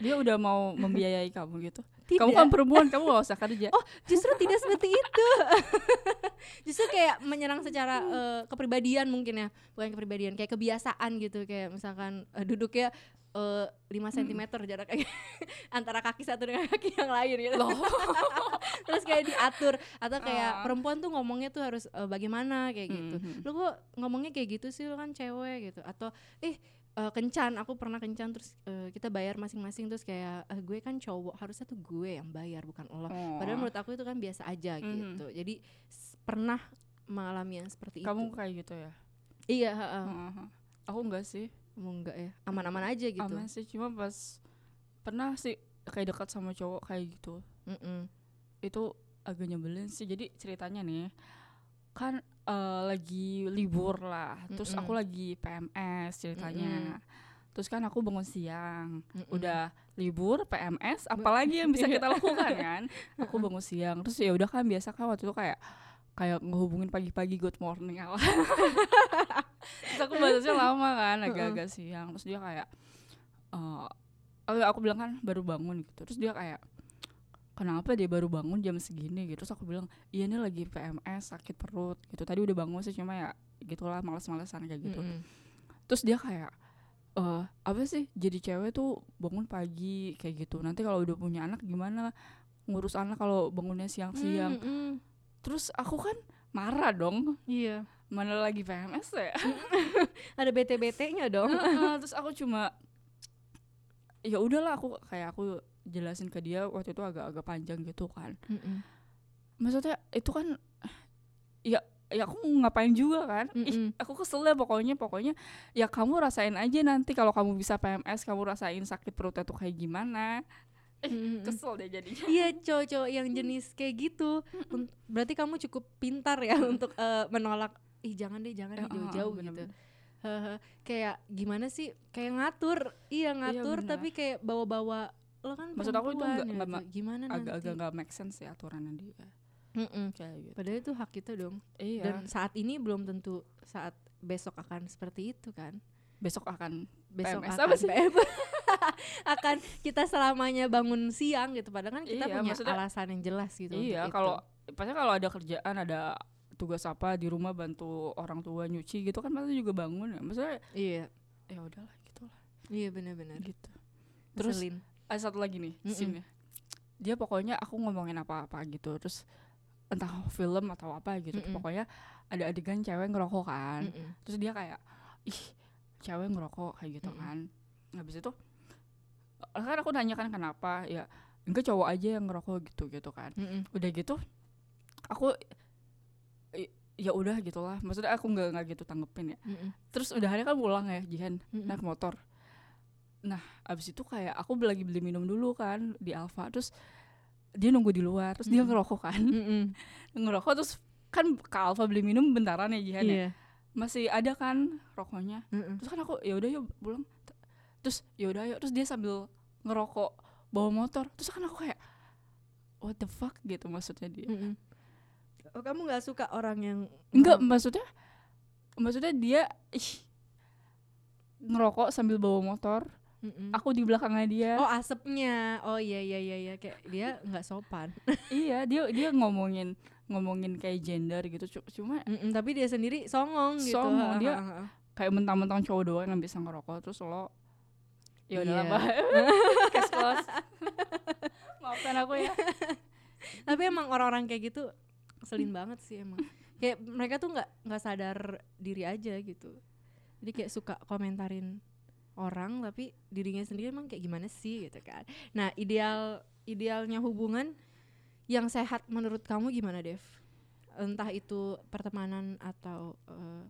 dia udah mau membiayai kamu gitu? Tidak. kamu kan perempuan kamu gak usah kerja. Oh justru tidak seperti itu. Justru kayak menyerang secara eh, kepribadian mungkin ya. Bukan kepribadian kayak kebiasaan gitu. Kayak misalkan eh, duduknya eh, 5 cm jaraknya antara kaki satu dengan kaki yang lain gitu loh terus kayak diatur atau kayak Ah. perempuan tuh ngomongnya tuh harus eh, bagaimana kayak gitu Mhm. lu kok ngomongnya kayak gitu sih lu kan cewek gitu atau eh eh, kencan aku pernah kencan terus eh, kita bayar masing-masing terus kayak eh, gue kan cowok harusnya tuh gue yang bayar bukan lo padahal Oh. menurut aku itu kan biasa aja Mhm. gitu jadi pernah mengalami yang seperti kamu itu kayak gitu ya iya heeh. Heeh. aku enggak sih Kamu enggak ya? Aman-aman aja gitu. Aman sih cuma pas pernah sih kayak dekat sama cowok kayak gitu. Mm-mm. itu agak nyebelin sih. Jadi ceritanya nih kan eh, lagi libur lah. Terus Mm-mm. aku lagi PMS ceritanya. Terus kan aku bangun siang. Mm-mm. udah libur PMS apalagi yang bisa kita lakukan kan? Aku bangun siang. Terus ya udah kan biasa kan waktu itu kayak kayak ngehubungin pagi-pagi good morning ala terus aku batasnya lama kan agak-agak siang. Terus dia kayak eh aku, bilang kan baru bangun gitu. Terus dia kayak kenapa dia baru bangun jam segini? Gitu. Terus aku bilang iya ini lagi PMS sakit perut gitu. Tadi udah bangun sih cuma ya gitulah males-malesan kayak gitu. Mm-mm. terus dia kayak eh apa sih jadi cewek tuh bangun pagi kayak gitu. Nanti kalau udah punya anak gimana? Ngurus anak kalau bangunnya siang-siang. Mm-mm. terus aku kan marah dong. Iya. Mana lagi PMS ya? Ada bete-betenya dong. Heeh, terus aku cuma ya udahlah aku kayak aku jelasin ke dia waktu itu agak-agak panjang gitu kan. Mm-mm. maksudnya itu kan ya ya aku ngapain juga kan? Ih, aku kesel deh pokoknya pokoknya ya kamu rasain aja nanti kalau kamu bisa PMS kamu rasain sakit perutnya tuh kayak gimana Mm-mm. kesel deh jadinya. Iya cowok-cowok yang jenis kayak gitu. Berarti kamu cukup pintar ya untuk eh, menolak Ih jangan deh jangan deh Eh, jauh-jauh eh, gitu. Kayak gimana sih? Kayak ngatur. Iya ngatur bener. tapi kayak bawa-bawa Lo kan Maksud aku itu nggak- gitu. nggak ma- Gimana agak-agak nggak make sense ya aturannya dia. Mm-mm. kayak gitu. Padahal itu hak kita dong. Iya. Dan saat ini belum tentu Saat besok akan seperti itu kan? Besok akan Besok PMS akan apa sih? akan kita selamanya bangun siang gitu Padahal kan kita Iya, punya alasan yang jelas gitu iya kalau pasti kalau ada kerjaan ada tugas apa di rumah bantu orang tua nyuci gitu kan pasti juga bangun ya maksudnya Iya ya udahlah gitu lah Iya benar-benar gitu Terus- Ngeselin. ada satu lagi nih Mm-mm. scene dia pokoknya aku ngomongin apa-apa gitu terus entah film atau apa gitu Mm-mm. pokoknya ada adegan cewek ngerokok kan Mm-mm. terus dia kayak ih cewek ngerokok kayak gitu Mm-mm. kan habis itu eh, kan aku nanya kan kenapa ya enggak cowok aja yang ngerokok gitu gitu kan Mm-mm. udah gitu aku ya udah gitulah maksudnya aku nggak nggak gitu tanggepin ya Mm-mm. terus udah hari kan pulang ya Jihan Mm-mm. naik motor nah abis itu kayak aku lagi beli minum dulu kan di Alfa terus dia nunggu di luar terus dia Mm-mm. ngerokok kan Mm-mm. ngerokok terus kan ke Alfa beli minum bentaran ya Jihan ya. Iya. Masih ada kan rokoknya. Mm-mm. Terus kan aku ya udah yuk pulang. Terus ya udah yuk terus dia sambil ngerokok bawa motor. Terus kan aku kayak what the fuck gitu maksudnya dia. Mm-mm. Oh, kamu nggak suka orang yang Enggak, orang- maksudnya maksudnya dia ih, ngerokok sambil bawa motor. Mm-mm. Aku di belakangnya dia. Oh asapnya, oh iya iya iya iya kayak dia nggak sopan. Iya, dia dia ngomongin ngomongin kayak gender gitu. Cu- Cuma Mm-mm, tapi dia sendiri songong gitu. Songong, dia- kayak mentang-mentang cowok doang yang bisa ngerokok terus lo ya udah lah case close maafkan aku ya Tapi emang orang-orang kayak gitu selin banget sih emang. Kayak mereka tuh nggak nggak sadar diri aja gitu. Jadi kayak suka komentarin orang tapi dirinya sendiri emang kayak gimana sih gitu kan. Nah, ideal idealnya hubungan yang sehat menurut kamu gimana, Dev? Entah itu pertemanan atau eh,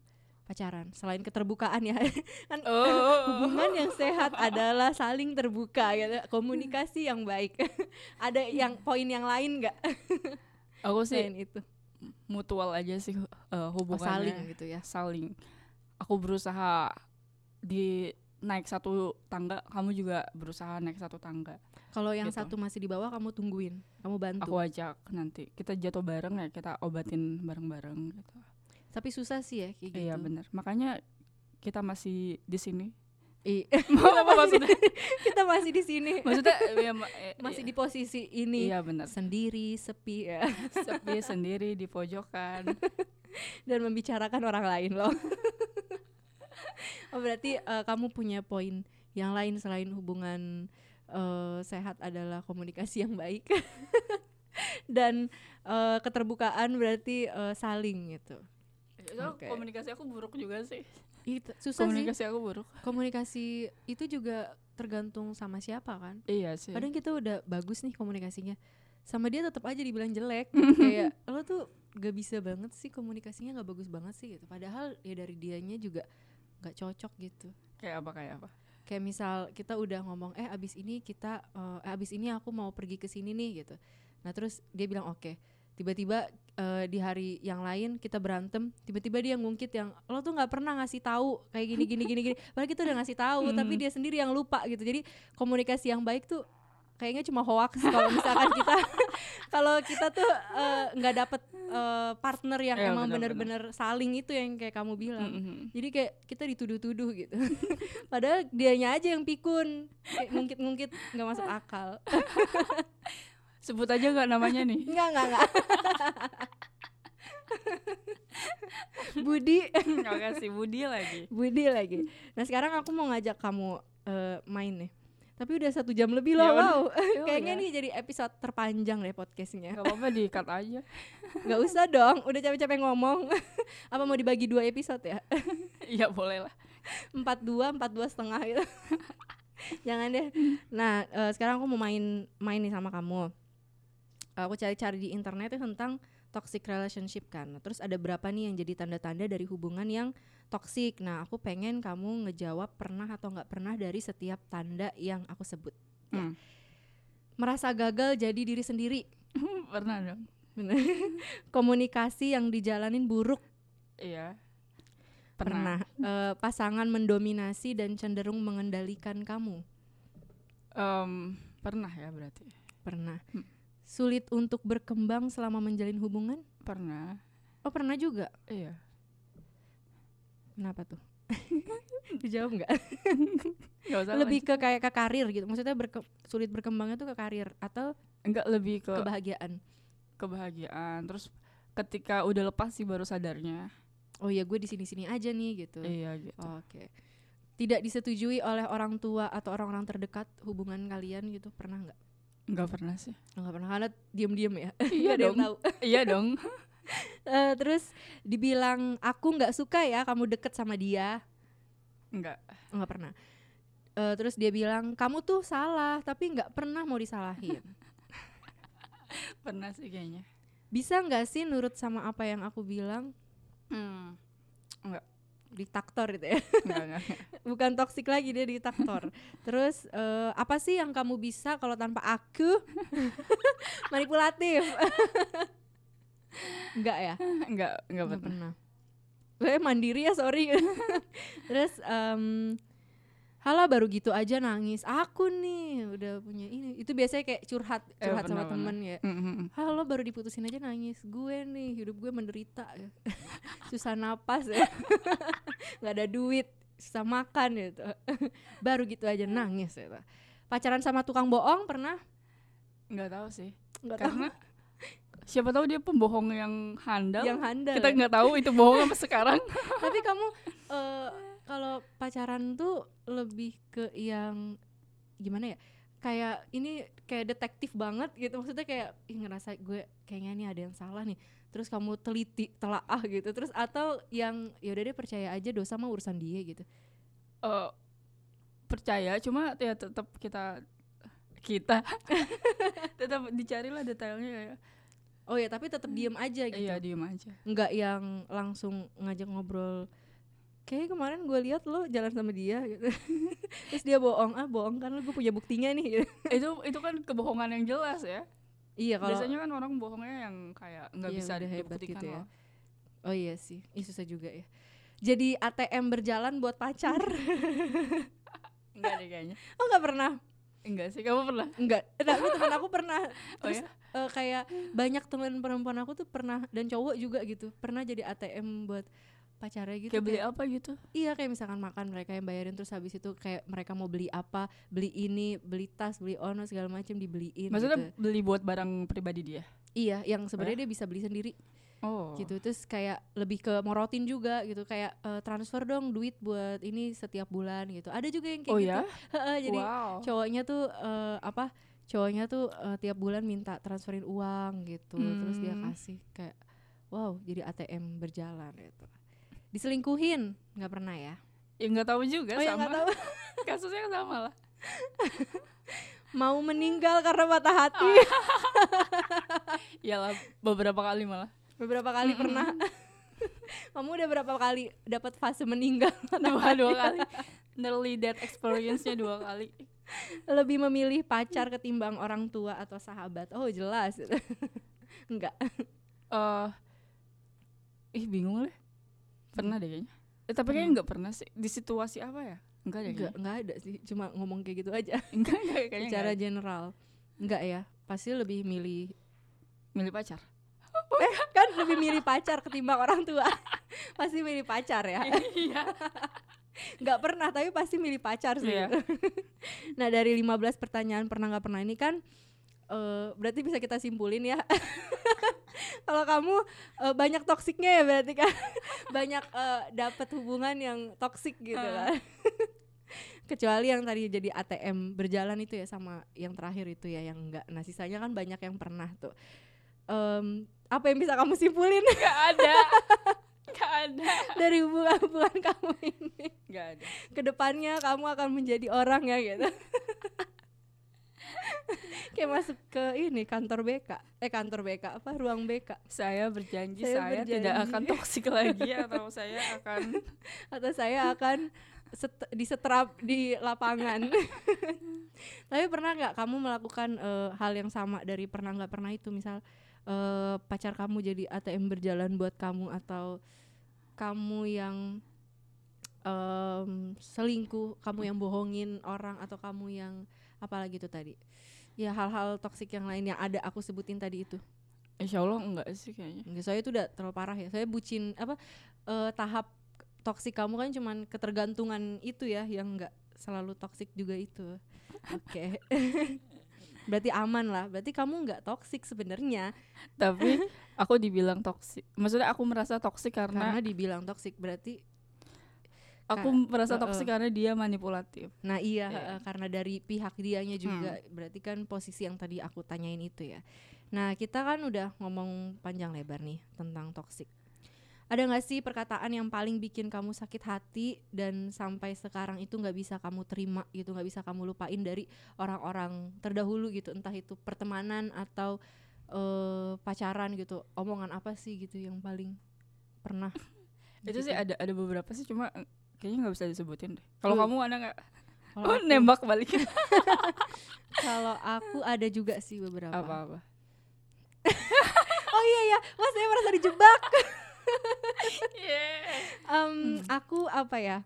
pacaran. Selain keterbukaan ya. kan oh hubungan yang sehat adalah saling terbuka gitu. Komunikasi yang baik. Ada yang poin yang lain nggak? Aku sih selain itu. mutual aja sih uh, oh, hubungannya. Saling gitu ya. Saling. Aku berusaha di naik satu tangga kamu juga berusaha naik satu tangga. Kalau yang Gitu. satu masih di bawah kamu tungguin. Kamu bantu. Aku ajak nanti. Kita jatuh bareng ya kita obatin bareng-bareng gitu tapi susah sih ya kayak gitu. iya bener. Makanya kita masih di sini. I- apa maksudnya? kita masih di sini. Maksudnya ya, ma- eh, masih iya. di posisi ini. Iya bener. Sendiri sepi ya. Sepi sendiri di pojokan. Dan membicarakan orang lain loh. Oh berarti eh, kamu punya poin yang lain selain hubungan eh, sehat adalah komunikasi yang baik. Dan eh, keterbukaan berarti eh, saling gitu Itu Oke. komunikasi aku buruk juga sih. Itu susah komunikasi aku buruk. Sih komunikasi itu juga tergantung sama siapa kan? Iya sih. Kadang kita udah bagus nih komunikasinya sama dia tetap aja dibilang jelek. Kayak lo tuh gak bisa banget sih komunikasinya gak bagus banget sih gitu. Padahal ya dari dianya juga gak cocok gitu. Kayak apa kayak apa? Kayak misal kita udah ngomong eh abis ini kita eh abis ini aku mau pergi ke sini nih gitu. Nah terus dia bilang oke tiba-tiba eh, di hari yang lain kita berantem tiba-tiba dia ngungkit yang lo tuh nggak pernah ngasih tahu kayak gini gini gini gini. Padahal kita udah ngasih tahu tapi Hmm. dia sendiri yang lupa gitu. Jadi komunikasi yang baik tuh kayaknya cuma hoax kalau misalkan kita kalau kita tuh eh, nggak dapet eh, partner yang Iya, emang bener-bener saling itu yang kayak kamu bilang. Mm-mm. jadi kayak kita dituduh-tuduh gitu. Padahal dianya aja yang pikun kayak ngungkit-ngungkit nggak masuk akal sebut aja nggak namanya nih. Nggak nggak nggak. Budi. Nggak kasih Budi lagi. Budi lagi. Nah sekarang aku mau ngajak kamu eh, main nih. Tapi udah satu jam lebih loh Ya wow. Ya kayaknya udah. nih jadi episode terpanjang deh podcastnya. Nggak apa-apa di cut aja. Nggak usah dong udah capek-capek ngomong. Apa mau dibagi dua episode ya? Iya boleh lah. Empat dua empat dua setengah gitu. Jangan deh. Nah eh, sekarang aku mau main main nih sama kamu aku cari-cari di internet tuh tentang toxic relationship kan. Nah, terus ada berapa nih yang jadi tanda-tanda dari hubungan yang toxic? Nah aku pengen kamu ngejawab pernah atau nggak pernah dari setiap tanda yang aku sebut. Ya. Hmm. merasa gagal jadi diri sendiri. Pernah dong. Bener. komunikasi yang dijalanin buruk. Iya. Pernah, Eh, pasangan mendominasi dan cenderung mengendalikan kamu. Em, pernah ya berarti. Pernah. Hmm. Sulit untuk berkembang selama menjalin hubungan? Pernah. Oh pernah juga? Iya. Kenapa tuh? Dijawab nggak? Lebih ke kayak ke karir gitu. Maksudnya berke- sulit berkembangnya tuh ke karir atau enggak lebih ke kebahagiaan? Kebahagiaan. Terus ketika udah lepas sih baru sadarnya. Oh ya gue di sini sini aja nih gitu. Iya gitu. Oke. Tidak disetujui oleh orang tua atau orang-orang terdekat hubungan kalian gitu. Pernah nggak nggak pernah sih. Oh, nggak pernah. Karena diem-diem ya. Iya Nggak ada yang dong. tahu. Iya dong. Eh, terus dibilang aku nggak suka ya kamu deket sama dia. Nggak. Nggak pernah. Eh, terus dia bilang kamu tuh salah tapi nggak pernah mau disalahin. Pernah sih kayaknya. Bisa nggak sih nurut sama apa yang aku bilang? Hmm. Diktator itu ya nggak nggak nggak. bukan toksik lagi dia diktator terus eh, apa sih yang kamu bisa kalau tanpa aku manipulatif Enggak ya? enggak enggak Nggak pernah. Saya mandiri ya sorry. Terus em Halah baru gitu aja nangis. Aku nih udah punya ini. Itu biasanya kayak curhat, Eh, curhat sama benar, temen ya. Mm, mm, mm. Halo baru diputusin aja nangis. Gue nih hidup gue menderita ya. Susah napas ya. nggak ada duit, susah makan gitu. baru gitu aja nangis gitu. Pacaran sama tukang bohong pernah? Nggak tahu sih. Nggak tahu. Karena siapa tahu dia pembohong yang handal. Yang handal. Kita ya? nggak tahu itu bohong apa sekarang. Tapi kamu eh, kalau pacaran tuh lebih ke yang gimana ya? Kayak ini kayak detektif banget gitu. Maksudnya kayak ih ngerasa gue kayaknya nih ada yang salah nih. Terus kamu teliti, telaah gitu. Terus atau yang ya udah deh percaya aja dosa mah urusan dia gitu. Eh, percaya cuma ya tetap kita kita tetap dicarilah detailnya ya. Oh ya, tapi tetap diem aja gitu. Iya diem aja. Nggak yang langsung ngajak ngobrol. Kayak kemarin gue lihat lo jalan sama dia gitu. Terus dia bohong, ah bohong kan lo gue punya buktinya nih gitu. itu itu kan kebohongan yang jelas ya. Iya kalau Biasanya kan orang bohongnya yang kayak nggak Iya, bisa hebat dibuktikan gitu ya. loh. Oh iya sih, Ih, susah juga ya. Jadi ATM berjalan buat pacar. Enggak deh kayaknya. oh nggak pernah? Enggak sih, kamu pernah? Enggak. Tapi teman aku pernah. Oh ya? eh, kayak banyak teman perempuan aku tuh pernah dan cowok juga gitu pernah jadi ATM buat pacarnya gitu. Kayak beli kayak- apa gitu? Iya kayak misalkan makan mereka yang bayarin terus habis itu kayak mereka mau beli apa, beli ini, beli tas, beli ono segala macam dibeliin. Maksudnya gitu. beli buat barang pribadi dia? Iya, yang sebenarnya dia bisa beli sendiri. Oh. gitu terus kayak lebih ke morotin juga gitu kayak eh, transfer dong duit buat ini setiap bulan gitu ada juga yang kayak Oh gitu ya? Jadi wow. cowoknya tuh eh, apa cowoknya tuh eh, tiap bulan minta transferin uang gitu terus dia Hmm. kasih kayak wow jadi ATM berjalan gitu diselingkuhin nggak pernah ya Ya nggak tahu juga oh ya sama. nggak tahu Kasusnya sama lah. mau meninggal karena patah hati Iyalah beberapa kali malah. beberapa kali pernah kamu udah berapa kali dapat fase meninggal Dua dua kali. Nearly death experience-nya dua kali. lebih memilih pacar ketimbang orang tua atau sahabat oh jelas enggak eh ih bingung deh. Pernah deh kayaknya. Eh, tapi kayaknya nggak pernah sih. Di situasi apa ya? Enggak deh. enggak enggak ada sih cuma ngomong kayak gitu aja Enggak, enggak kayaknya. secara enggak. general enggak ya pasti lebih milih milih pacar. kan lebih milih pacar ketimbang orang tua pasti milih pacar ya Iya. nggak pernah tapi pasti milih pacar sih Iya. nah dari 15 pertanyaan pernah nggak pernah ini kan eh, berarti bisa kita simpulin ya kalau kamu eh, banyak toksiknya ya berarti kan banyak eh, dapat hubungan yang toksik gitu Eh. kan kecuali yang tadi jadi ATM berjalan itu ya sama yang terakhir itu ya yang enggak nah sisanya kan banyak yang pernah tuh Em, apa yang bisa kamu simpulin Gak ada. Gak ada. dari hubungan-hubungan kamu ini Gak ada. ke depannya kamu akan menjadi orang ya gitu kayak masuk ke ini kantor BK eh kantor BK apa? Ruang BK Saya berjanji Saya saya, tidak berjanji. akan toksik lagi atau saya akan atau saya akan set- disetrap di lapangan. Tapi pernah nggak kamu melakukan eh, hal yang sama dari pernah nggak pernah itu? Misal eh, pacar kamu jadi ATM berjalan buat kamu atau kamu yang em, selingkuh kamu yang bohongin orang atau kamu yang apalagi itu tadi ya hal-hal toksik yang lain yang ada aku sebutin tadi itu Insya Allah enggak sih kayaknya Enggak, saya itu udah terlalu parah ya. Saya bucin apa eh, tahap toksik kamu kan cuman ketergantungan itu ya yang enggak selalu toksik juga itu. Oke. Berarti aman lah. Berarti kamu enggak toksik sebenarnya Tapi aku dibilang toksik Maksudnya aku merasa toksik karena karena dibilang toksik berarti Aku merasa Heeh. toksik karena dia manipulatif nah iya Iya. heeh, karena dari pihak dianya juga berarti kan posisi yang tadi aku tanyain itu ya. Nah, kita kan udah ngomong panjang lebar nih tentang toksik. Ada nggak sih perkataan yang paling bikin kamu sakit hati dan sampai sekarang itu nggak bisa kamu terima gitu, nggak bisa kamu lupain dari orang-orang terdahulu gitu, entah itu pertemanan atau eh, pacaran gitu. Omongan apa sih gitu yang paling pernah? Itu sih ada ada beberapa sih cuma kayaknya nggak bisa disebutin deh Kalau Tuh. kamu ada nggak? Oh aku- nembak balik Kalau aku ada juga sih beberapa. Apa-apa Oh oh iya ya wah saya merasa dijebak Yeah. Em, aku apa ya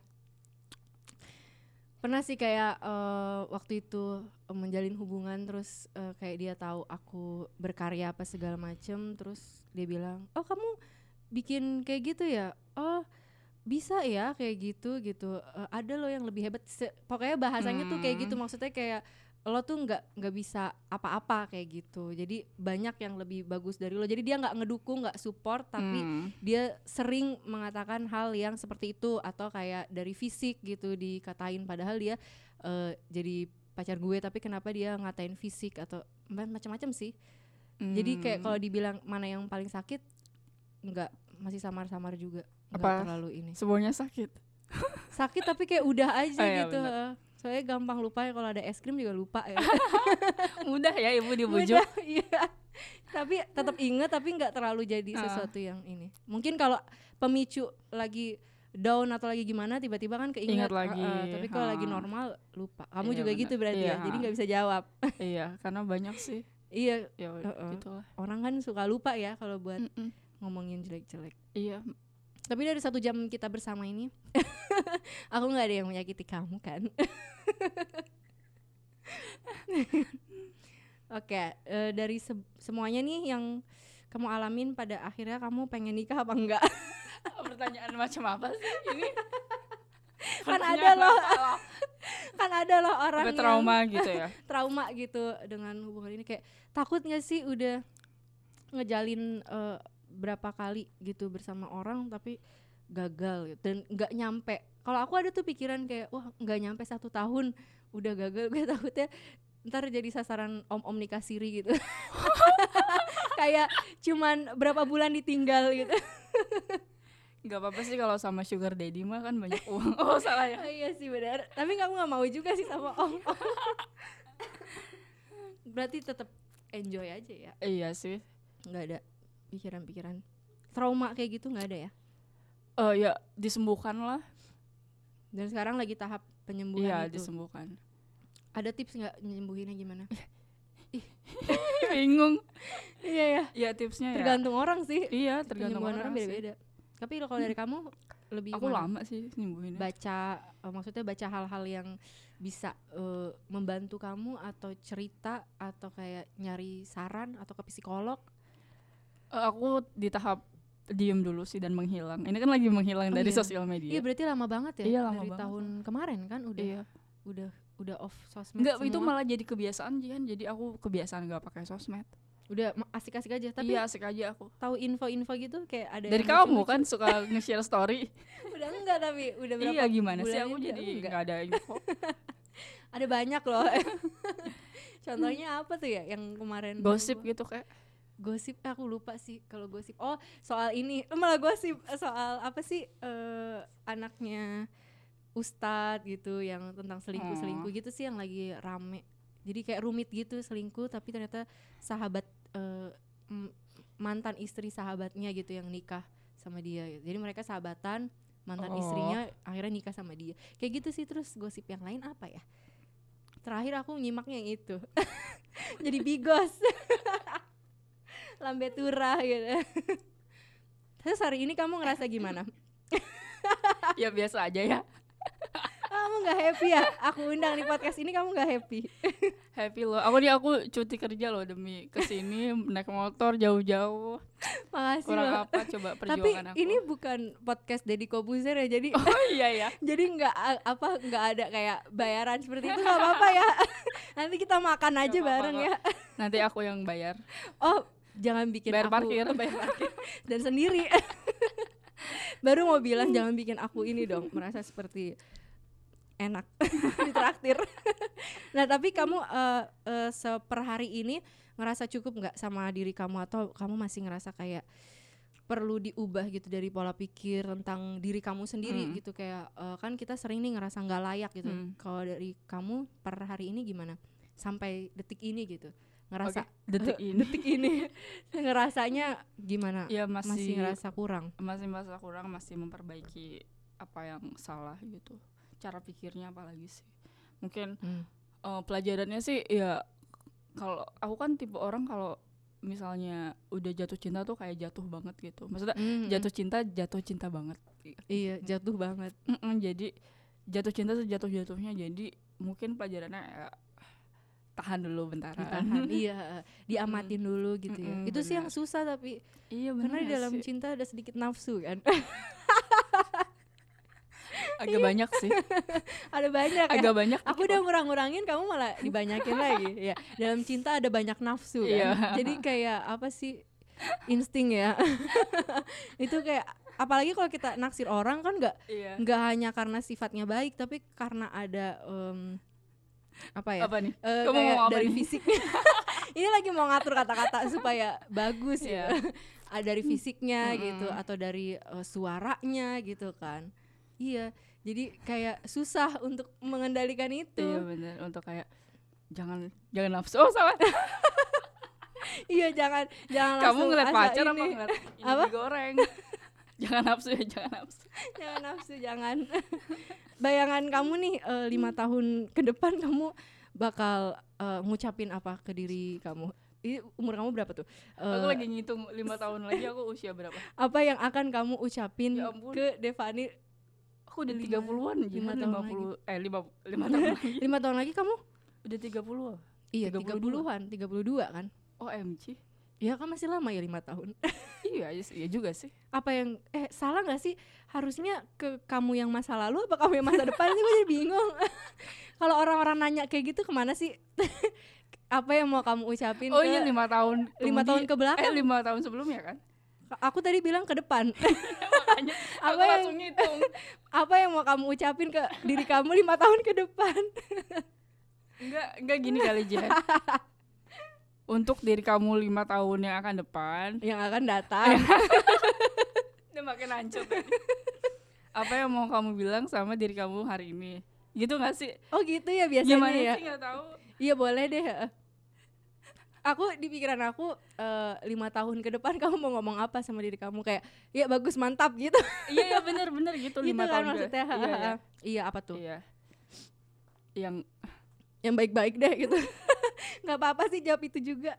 pernah sih kayak eh, waktu itu eh, menjalin hubungan terus eh, kayak dia tahu aku berkarya apa segala macem terus dia bilang oh kamu bikin kayak gitu ya oh bisa ya kayak gitu gitu. Eh, ada loh yang lebih hebat. Se- pokoknya bahasanya tuh kayak gitu. Hmm. maksudnya kayak lo tuh nggak nggak bisa apa-apa kayak gitu. Jadi banyak yang lebih bagus dari lo. Jadi dia nggak ngedukung nggak support tapi Hmm. dia sering mengatakan hal yang seperti itu. Atau kayak dari fisik gitu dikatain. Padahal dia eh, jadi pacar gue tapi kenapa dia ngatain fisik atau ma- macam-macam sih. Jadi kayak Hmm. kalau dibilang mana yang paling sakit nggak masih samar-samar juga Apa? terlalu ini semuanya sakit. sakit tapi kayak udah aja Oh, iya, gitu bener. soalnya gampang lupa ya kalau ada es krim juga lupa ya Mudah ya ibu dibujuk. Mudah, iya. tapi tetap inget tapi nggak terlalu jadi Ah. sesuatu yang ini. Mungkin kalau pemicu lagi down atau lagi gimana tiba-tiba kan keinget Ingat lagi, Heeh, tapi kalau lagi normal lupa. Kamu Iya, juga bener. gitu berarti Iya, ya. Jadi nggak bisa jawab. iya, karena banyak sih. iya, Ya Heeh. gitulah. orang kan suka lupa ya kalau buat Mm-mm. ngomongin jelek-jelek. Iya, Tapi dari satu jam kita bersama ini, aku nggak ada yang menyakiti kamu kan? Oke, eh, dari se- semuanya nih yang kamu alamin pada akhirnya kamu pengen nikah apa enggak? pertanyaan macam apa sih ini? Kan ada loh. apa? kan ada loh orang Sampai yang trauma gitu ya. trauma gitu dengan hubungan ini kayak takut nggak sih udah ngejalin eh, berapa kali gitu bersama orang tapi gagal gitu. Dan nggak nyampe. Kalau aku ada tuh pikiran kayak wah nggak nyampe satu tahun udah gagal. Gue takutnya ntar jadi sasaran om om nikah siri gitu. Kayak cuman berapa bulan ditinggal gitu. Gak apa-apa sih kalau sama sugar daddy mah kan banyak uang. Oh salah ya. Oh, iya sih benar. Tapi kamu nggak mau juga sih sama om om berarti tetap enjoy aja ya? Iya sih. nggak ada pikiran-pikiran trauma kayak gitu nggak ada ya Eh ya disembuhkan lah. dan sekarang lagi tahap penyembuhan Iya itu disembuhkan. ada tips nggak nyembuhinnya gimana Bingung. iya ya Ya tipsnya ya. tergantung orang sih Iya tergantung orang orang, sih. beda-beda tapi kalau dari kamu lebih Aku mana? lama sih nyembuhinnya. baca eh, maksudnya baca hal-hal yang bisa eh, membantu kamu atau cerita atau kayak nyari saran atau ke psikolog Eh, aku di tahap diem dulu sih dan menghilang. Ini kan lagi menghilang Oh, dari iya. sosial media. iya berarti lama banget ya Iya, lama dari banget. tahun kemarin kan udah Iya. udah udah off sosmed Enggak, semua. itu malah jadi kebiasaan Jihan. Jadi aku kebiasaan gak pakai sosmed. udah asik-asik aja tapi iya, asik aja aku. tahu info-info gitu kayak ada Dari kamu lucu-lucu. kan suka nge-share story. udah enggak tapi udah berapa iya, gimana sih aku jadi enggak. nggak ada info. ada banyak loh contohnya apa tuh ya yang kemarin Gosip gitu kayak. Gosip eh, aku lupa sih kalau gosip. Oh soal ini. Eh, malah gosip. Eh, soal apa sih eh, anaknya Ustadz gitu yang tentang selingkuh selingkuh gitu sih yang lagi rame. Jadi kayak rumit gitu selingkuh tapi ternyata sahabat eh, m- mantan istri sahabatnya gitu yang nikah sama dia. Gitu. jadi mereka sahabatan mantan Oh. istrinya akhirnya nikah sama dia. Kayak gitu sih terus gosip yang lain apa ya? Terakhir aku nyimaknya yang itu. Jadi bigos lambe turah gitu terus hari ini kamu ngerasa gimana ya biasa aja ya. kamu nggak happy ya aku undang di podcast ini kamu nggak happy Happy loh. Aku nih aku cuti kerja loh demi ke sini naik motor jauh-jauh. makasih Kurang loh apa coba tapi perjuangan aku. ini bukan podcast Deddy Kobuzer ya jadi Oh iya ya. jadi nggak apa nggak ada kayak bayaran seperti itu nggak apa-apa ya nanti kita makan aja apa-apa bareng kok. ya Nanti aku yang bayar. oh jangan bikin Bayar aku parkir. bayar parkir. Dan sendiri. Baru mau bilang jangan bikin aku ini dong. Merasa seperti enak. Ditraktir nah tapi kamu eh eh, seper hari ini ngerasa cukup nggak sama diri kamu? Atau kamu masih ngerasa kayak perlu diubah gitu dari pola pikir tentang diri kamu sendiri Hmm. gitu? Kayak eh, kan kita sering nih ngerasa nggak layak gitu. Hmm. kalau dari kamu per hari ini gimana? Sampai detik ini gitu ngerasa Oke, detik ini. detik ini. Ngerasanya gimana? Ya masih, masih ngerasa kurang? Masih merasa kurang masih memperbaiki apa yang salah gitu. Cara pikirnya apalagi sih. Mungkin Hmm. eh, pelajarannya sih ya kalau aku kan tipe orang kalau misalnya udah jatuh cinta tuh kayak jatuh banget gitu. Maksudnya Mhm. jatuh cinta jatuh cinta banget. Iya, jatuh banget. Mm-mm, jadi jatuh cinta sejatuh jatuhnya jadi mungkin pelajarannya ya, tahan dulu Ditahan. iya, diamatin dulu gitu ya. Itu sih yang susah tapi iya karena di bener dalam sih. cinta ada sedikit nafsu kan. agak banyak sih ada banyak ya. agak banyak Aku udah ngurang-ngurangin kamu malah dibanyakin lagi. Ya, dalam cinta ada banyak nafsu kan. Iya. Jadi kayak apa sih insting ya. itu kayak apalagi kalau kita naksir orang kan nggak iya nggak hanya karena sifatnya baik tapi karena ada em, apa ya? apa nih Eh, Kamu mau apa dari nih? fisiknya. Ini lagi mau ngatur kata-kata supaya bagus ya. Iya. Ada dari fisiknya Mm-mm. gitu atau dari eh, suaranya gitu kan. Iya. Jadi kayak susah untuk mengendalikan itu. iya bener untuk kayak jangan jangan nafsu oh salah Iya, jangan jangan kamu ngeliat asal pacar apa ini. ngeliat ini Apa? digoreng jangan nafsu ya jangan nafsu jangan nafsu, jangan. Bayangan kamu nih eh, lima tahun ke depan kamu bakal eh, ngucapin apa ke diri kamu? Ini umur kamu berapa tuh? aku Eh, lagi ngitung lima tahun lagi aku usia berapa apa yang akan kamu ucapin Ya ampun. ke Devani aku udah tiga puluhan lima tahun lima puluh eh lima lima tahun lagi lima tahun lagi kamu? udah tiga puluh Iya, tiga 32. puluhan, tiga puluh dua kan? OMG Ya kan masih lama ya lima tahun. iya iya iya juga sih apa yang eh salah nggak sih? Harusnya ke kamu yang masa lalu apa kamu yang masa depan sih? Gue jadi bingung. Kalau orang-orang nanya kayak gitu ke mana sih? apa yang mau kamu ucapin oh ke iya lima tahun lima tahun ke eh belakang? lima tahun sebelumnya kan Aku tadi bilang ke depan. makanya Apa aku yang- langsung ngitung apa yang mau kamu ucapin ke diri kamu lima tahun ke depan? enggak enggak gini kali Jen untuk diri kamu lima tahun yang akan depan yang akan datang. udah makin hancur apa yang mau kamu bilang sama diri kamu hari ini gitu gak sih oh gitu ya biasanya gimana ya. sih tahu Iya boleh deh. Aku di pikiran aku eh, lima tahun ke depan kamu mau ngomong apa sama diri kamu kayak ya bagus mantap gitu. iya iya bener bener gitu gitu lima kan tahun ke- maksudnya. iya, iya. iya apa tuh? iya yang Yang baik-baik deh gitu. Nggak apa-apa sih jawab itu juga.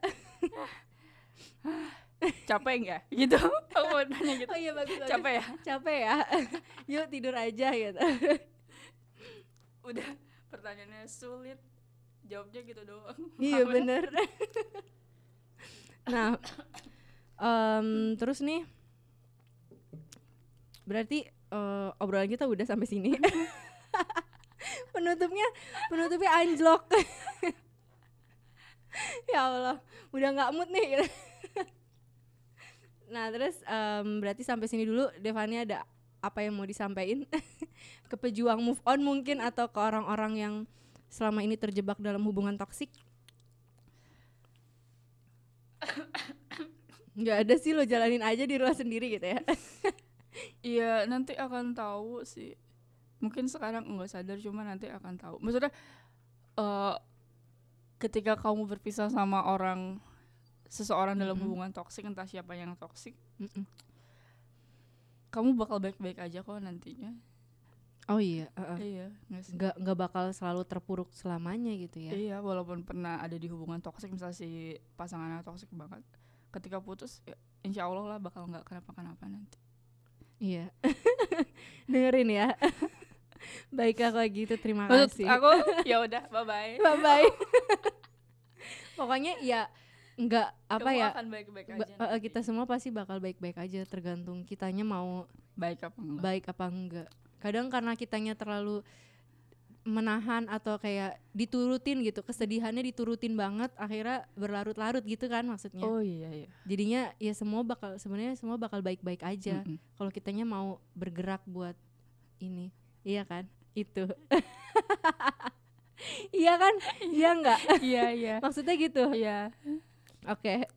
capek nggak gitu aku mau nanya gitu Oh iya bagus. bagus. capek ya Capek ya. Yuk tidur aja gitu. udah pertanyaannya sulit jawabnya gitu doang iya bener. nah, em, terus nih, berarti eh, obrolan kita udah sampai sini. penutupnya, penutupnya anjlok. ya Allah, udah nggak mood nih. gitu. nah terus em, berarti sampai sini dulu, Devani ada apa yang mau disampaikan ke pejuang move on mungkin atau ke orang-orang yang selama ini terjebak dalam hubungan toksik? Nggak ada sih lo jalanin aja di rumah sendiri gitu ya. Iya nanti akan tahu sih. Mungkin sekarang nggak sadar cuma nanti akan tahu. Maksudnya eh ketika kamu berpisah sama orang seseorang dalam Mm-mm. hubungan toksik entah siapa yang toksik, kamu bakal baik-baik aja kok nantinya. Oh iya, uh-uh. Iya, nggak sih? nggak nggak bakal selalu terpuruk selamanya gitu ya. Iya, walaupun pernah ada di hubungan toksik misalnya si pasangannya toksik banget. Ketika putus, ya, insya Allah lah bakal nggak kenapa-kenapa nanti. Iya. Dengerin ya. Baiklah kalau gitu terima Maksud kasih. aku ya udah, bye bye. Bye bye. Pokoknya ya nggak apa Kamu ya akan baik-baik ba- aja. uh, uh, nanti. kita semua pasti bakal baik-baik aja tergantung kitanya mau baik apa enggak? baik apa enggak. Kadang karena kitanya terlalu menahan atau kayak diturutin gitu, kesedihannya diturutin banget akhirnya berlarut-larut gitu kan maksudnya. Oh iya iya. Jadinya ya semua bakal sebenarnya semua bakal baik-baik aja. Mm-mm. kalau kitanya mau bergerak buat ini iya kan? Itu. Iya kan? Iya enggak Iya iya. maksudnya gitu. Iya. oke.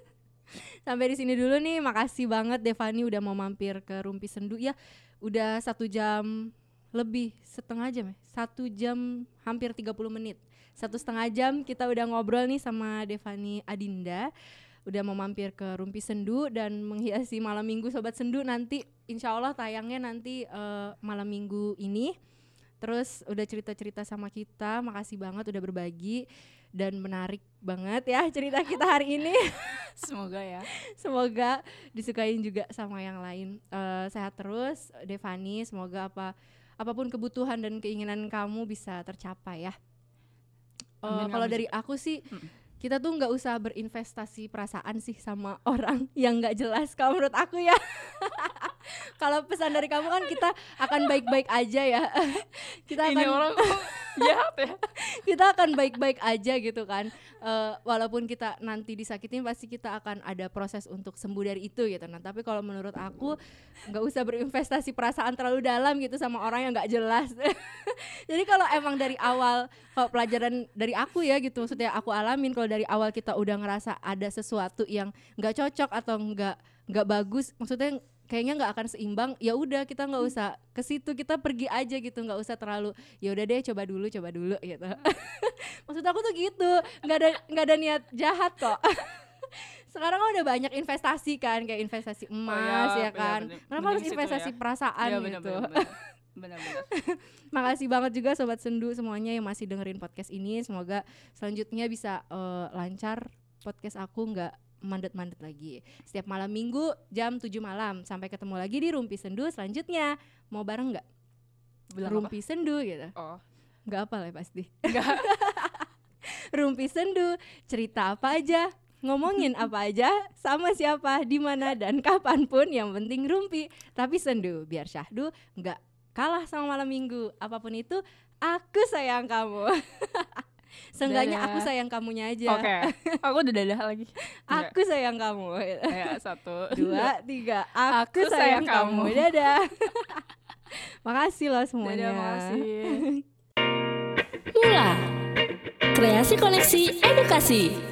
Sampai di sini dulu nih. Makasih banget Devani udah mau mampir ke Rumpi Sendu. Ya udah satu jam lebih setengah jam ya? Satu jam hampir 30 menit. Satu setengah jam kita udah ngobrol nih sama Devani Adinda udah mau mampir ke Rumpi Sendu dan menghiasi malam minggu Sobat Sendu nanti insya Allah tayangnya nanti eh, malam minggu ini terus udah cerita-cerita sama kita makasih banget udah berbagi dan menarik banget ya cerita kita hari ini. Semoga ya. Semoga disukain juga sama yang lain. Eh, sehat terus, Devani. Semoga apa apa pun kebutuhan dan keinginan kamu bisa tercapai ya. Amin, Kalau dari aku sih, Mm. Kita tuh nggak usah berinvestasi perasaan sih sama orang yang nggak jelas. Kalau menurut aku ya. Kalau pesan dari kamu kan kita akan baik-baik aja ya. kita Ini akan orang kok jahat ya. kita akan baik-baik aja gitu kan Eh, walaupun kita nanti disakitin pasti kita akan ada proses untuk sembuh dari itu gitu nah tapi kalau menurut aku nggak usah berinvestasi perasaan terlalu dalam gitu sama orang yang nggak jelas jadi kalau emang dari awal kalau pelajaran dari aku ya gitu maksudnya aku alamin kalau dari awal kita udah ngerasa ada sesuatu yang nggak cocok atau nggak nggak bagus maksudnya kayaknya nggak akan seimbang. Ya udah kita nggak usah ke situ kita pergi aja gitu. Nggak usah terlalu ya udah deh coba dulu coba dulu gitu. Maksud aku tuh gitu. Nggak ada nggak ada niat jahat kok. Sekarang kan udah banyak investasi kan kayak investasi emas ya, benar, kan. kenapa harus investasi ya. perasaan Iya, gitu? benar-benar. Benar-benar. makasih banget juga sobat sendu semuanya yang masih dengerin podcast ini. Semoga selanjutnya bisa eh, lancar podcast aku. Nggak mandet-mandet lagi. Setiap malam minggu jam 7 malam sampai ketemu lagi di Rumpi Sendu selanjutnya. Mau bareng nggak? Bilang apa? Rumpi Sendu gitu. Oh, nggak apa lah pasti. Enggak. Rumpi Sendu cerita apa aja? Ngomongin apa aja? Sama siapa? Di mana? Dan kapan pun yang penting rumpi. Tapi sendu biar syahdu nggak kalah sama malam minggu. Apa pun itu aku sayang kamu Seenggaknya aku sayang kamunya aja Oke. Aku udah dadah lagi. Aku sayang kamu Ya, satu. Dua, tiga Aku, Aku sayang, sayang kamu. kamu. Dadah Makasih loh semuanya Dadah, makasih. Mula. Kreasi koneksi edukasi.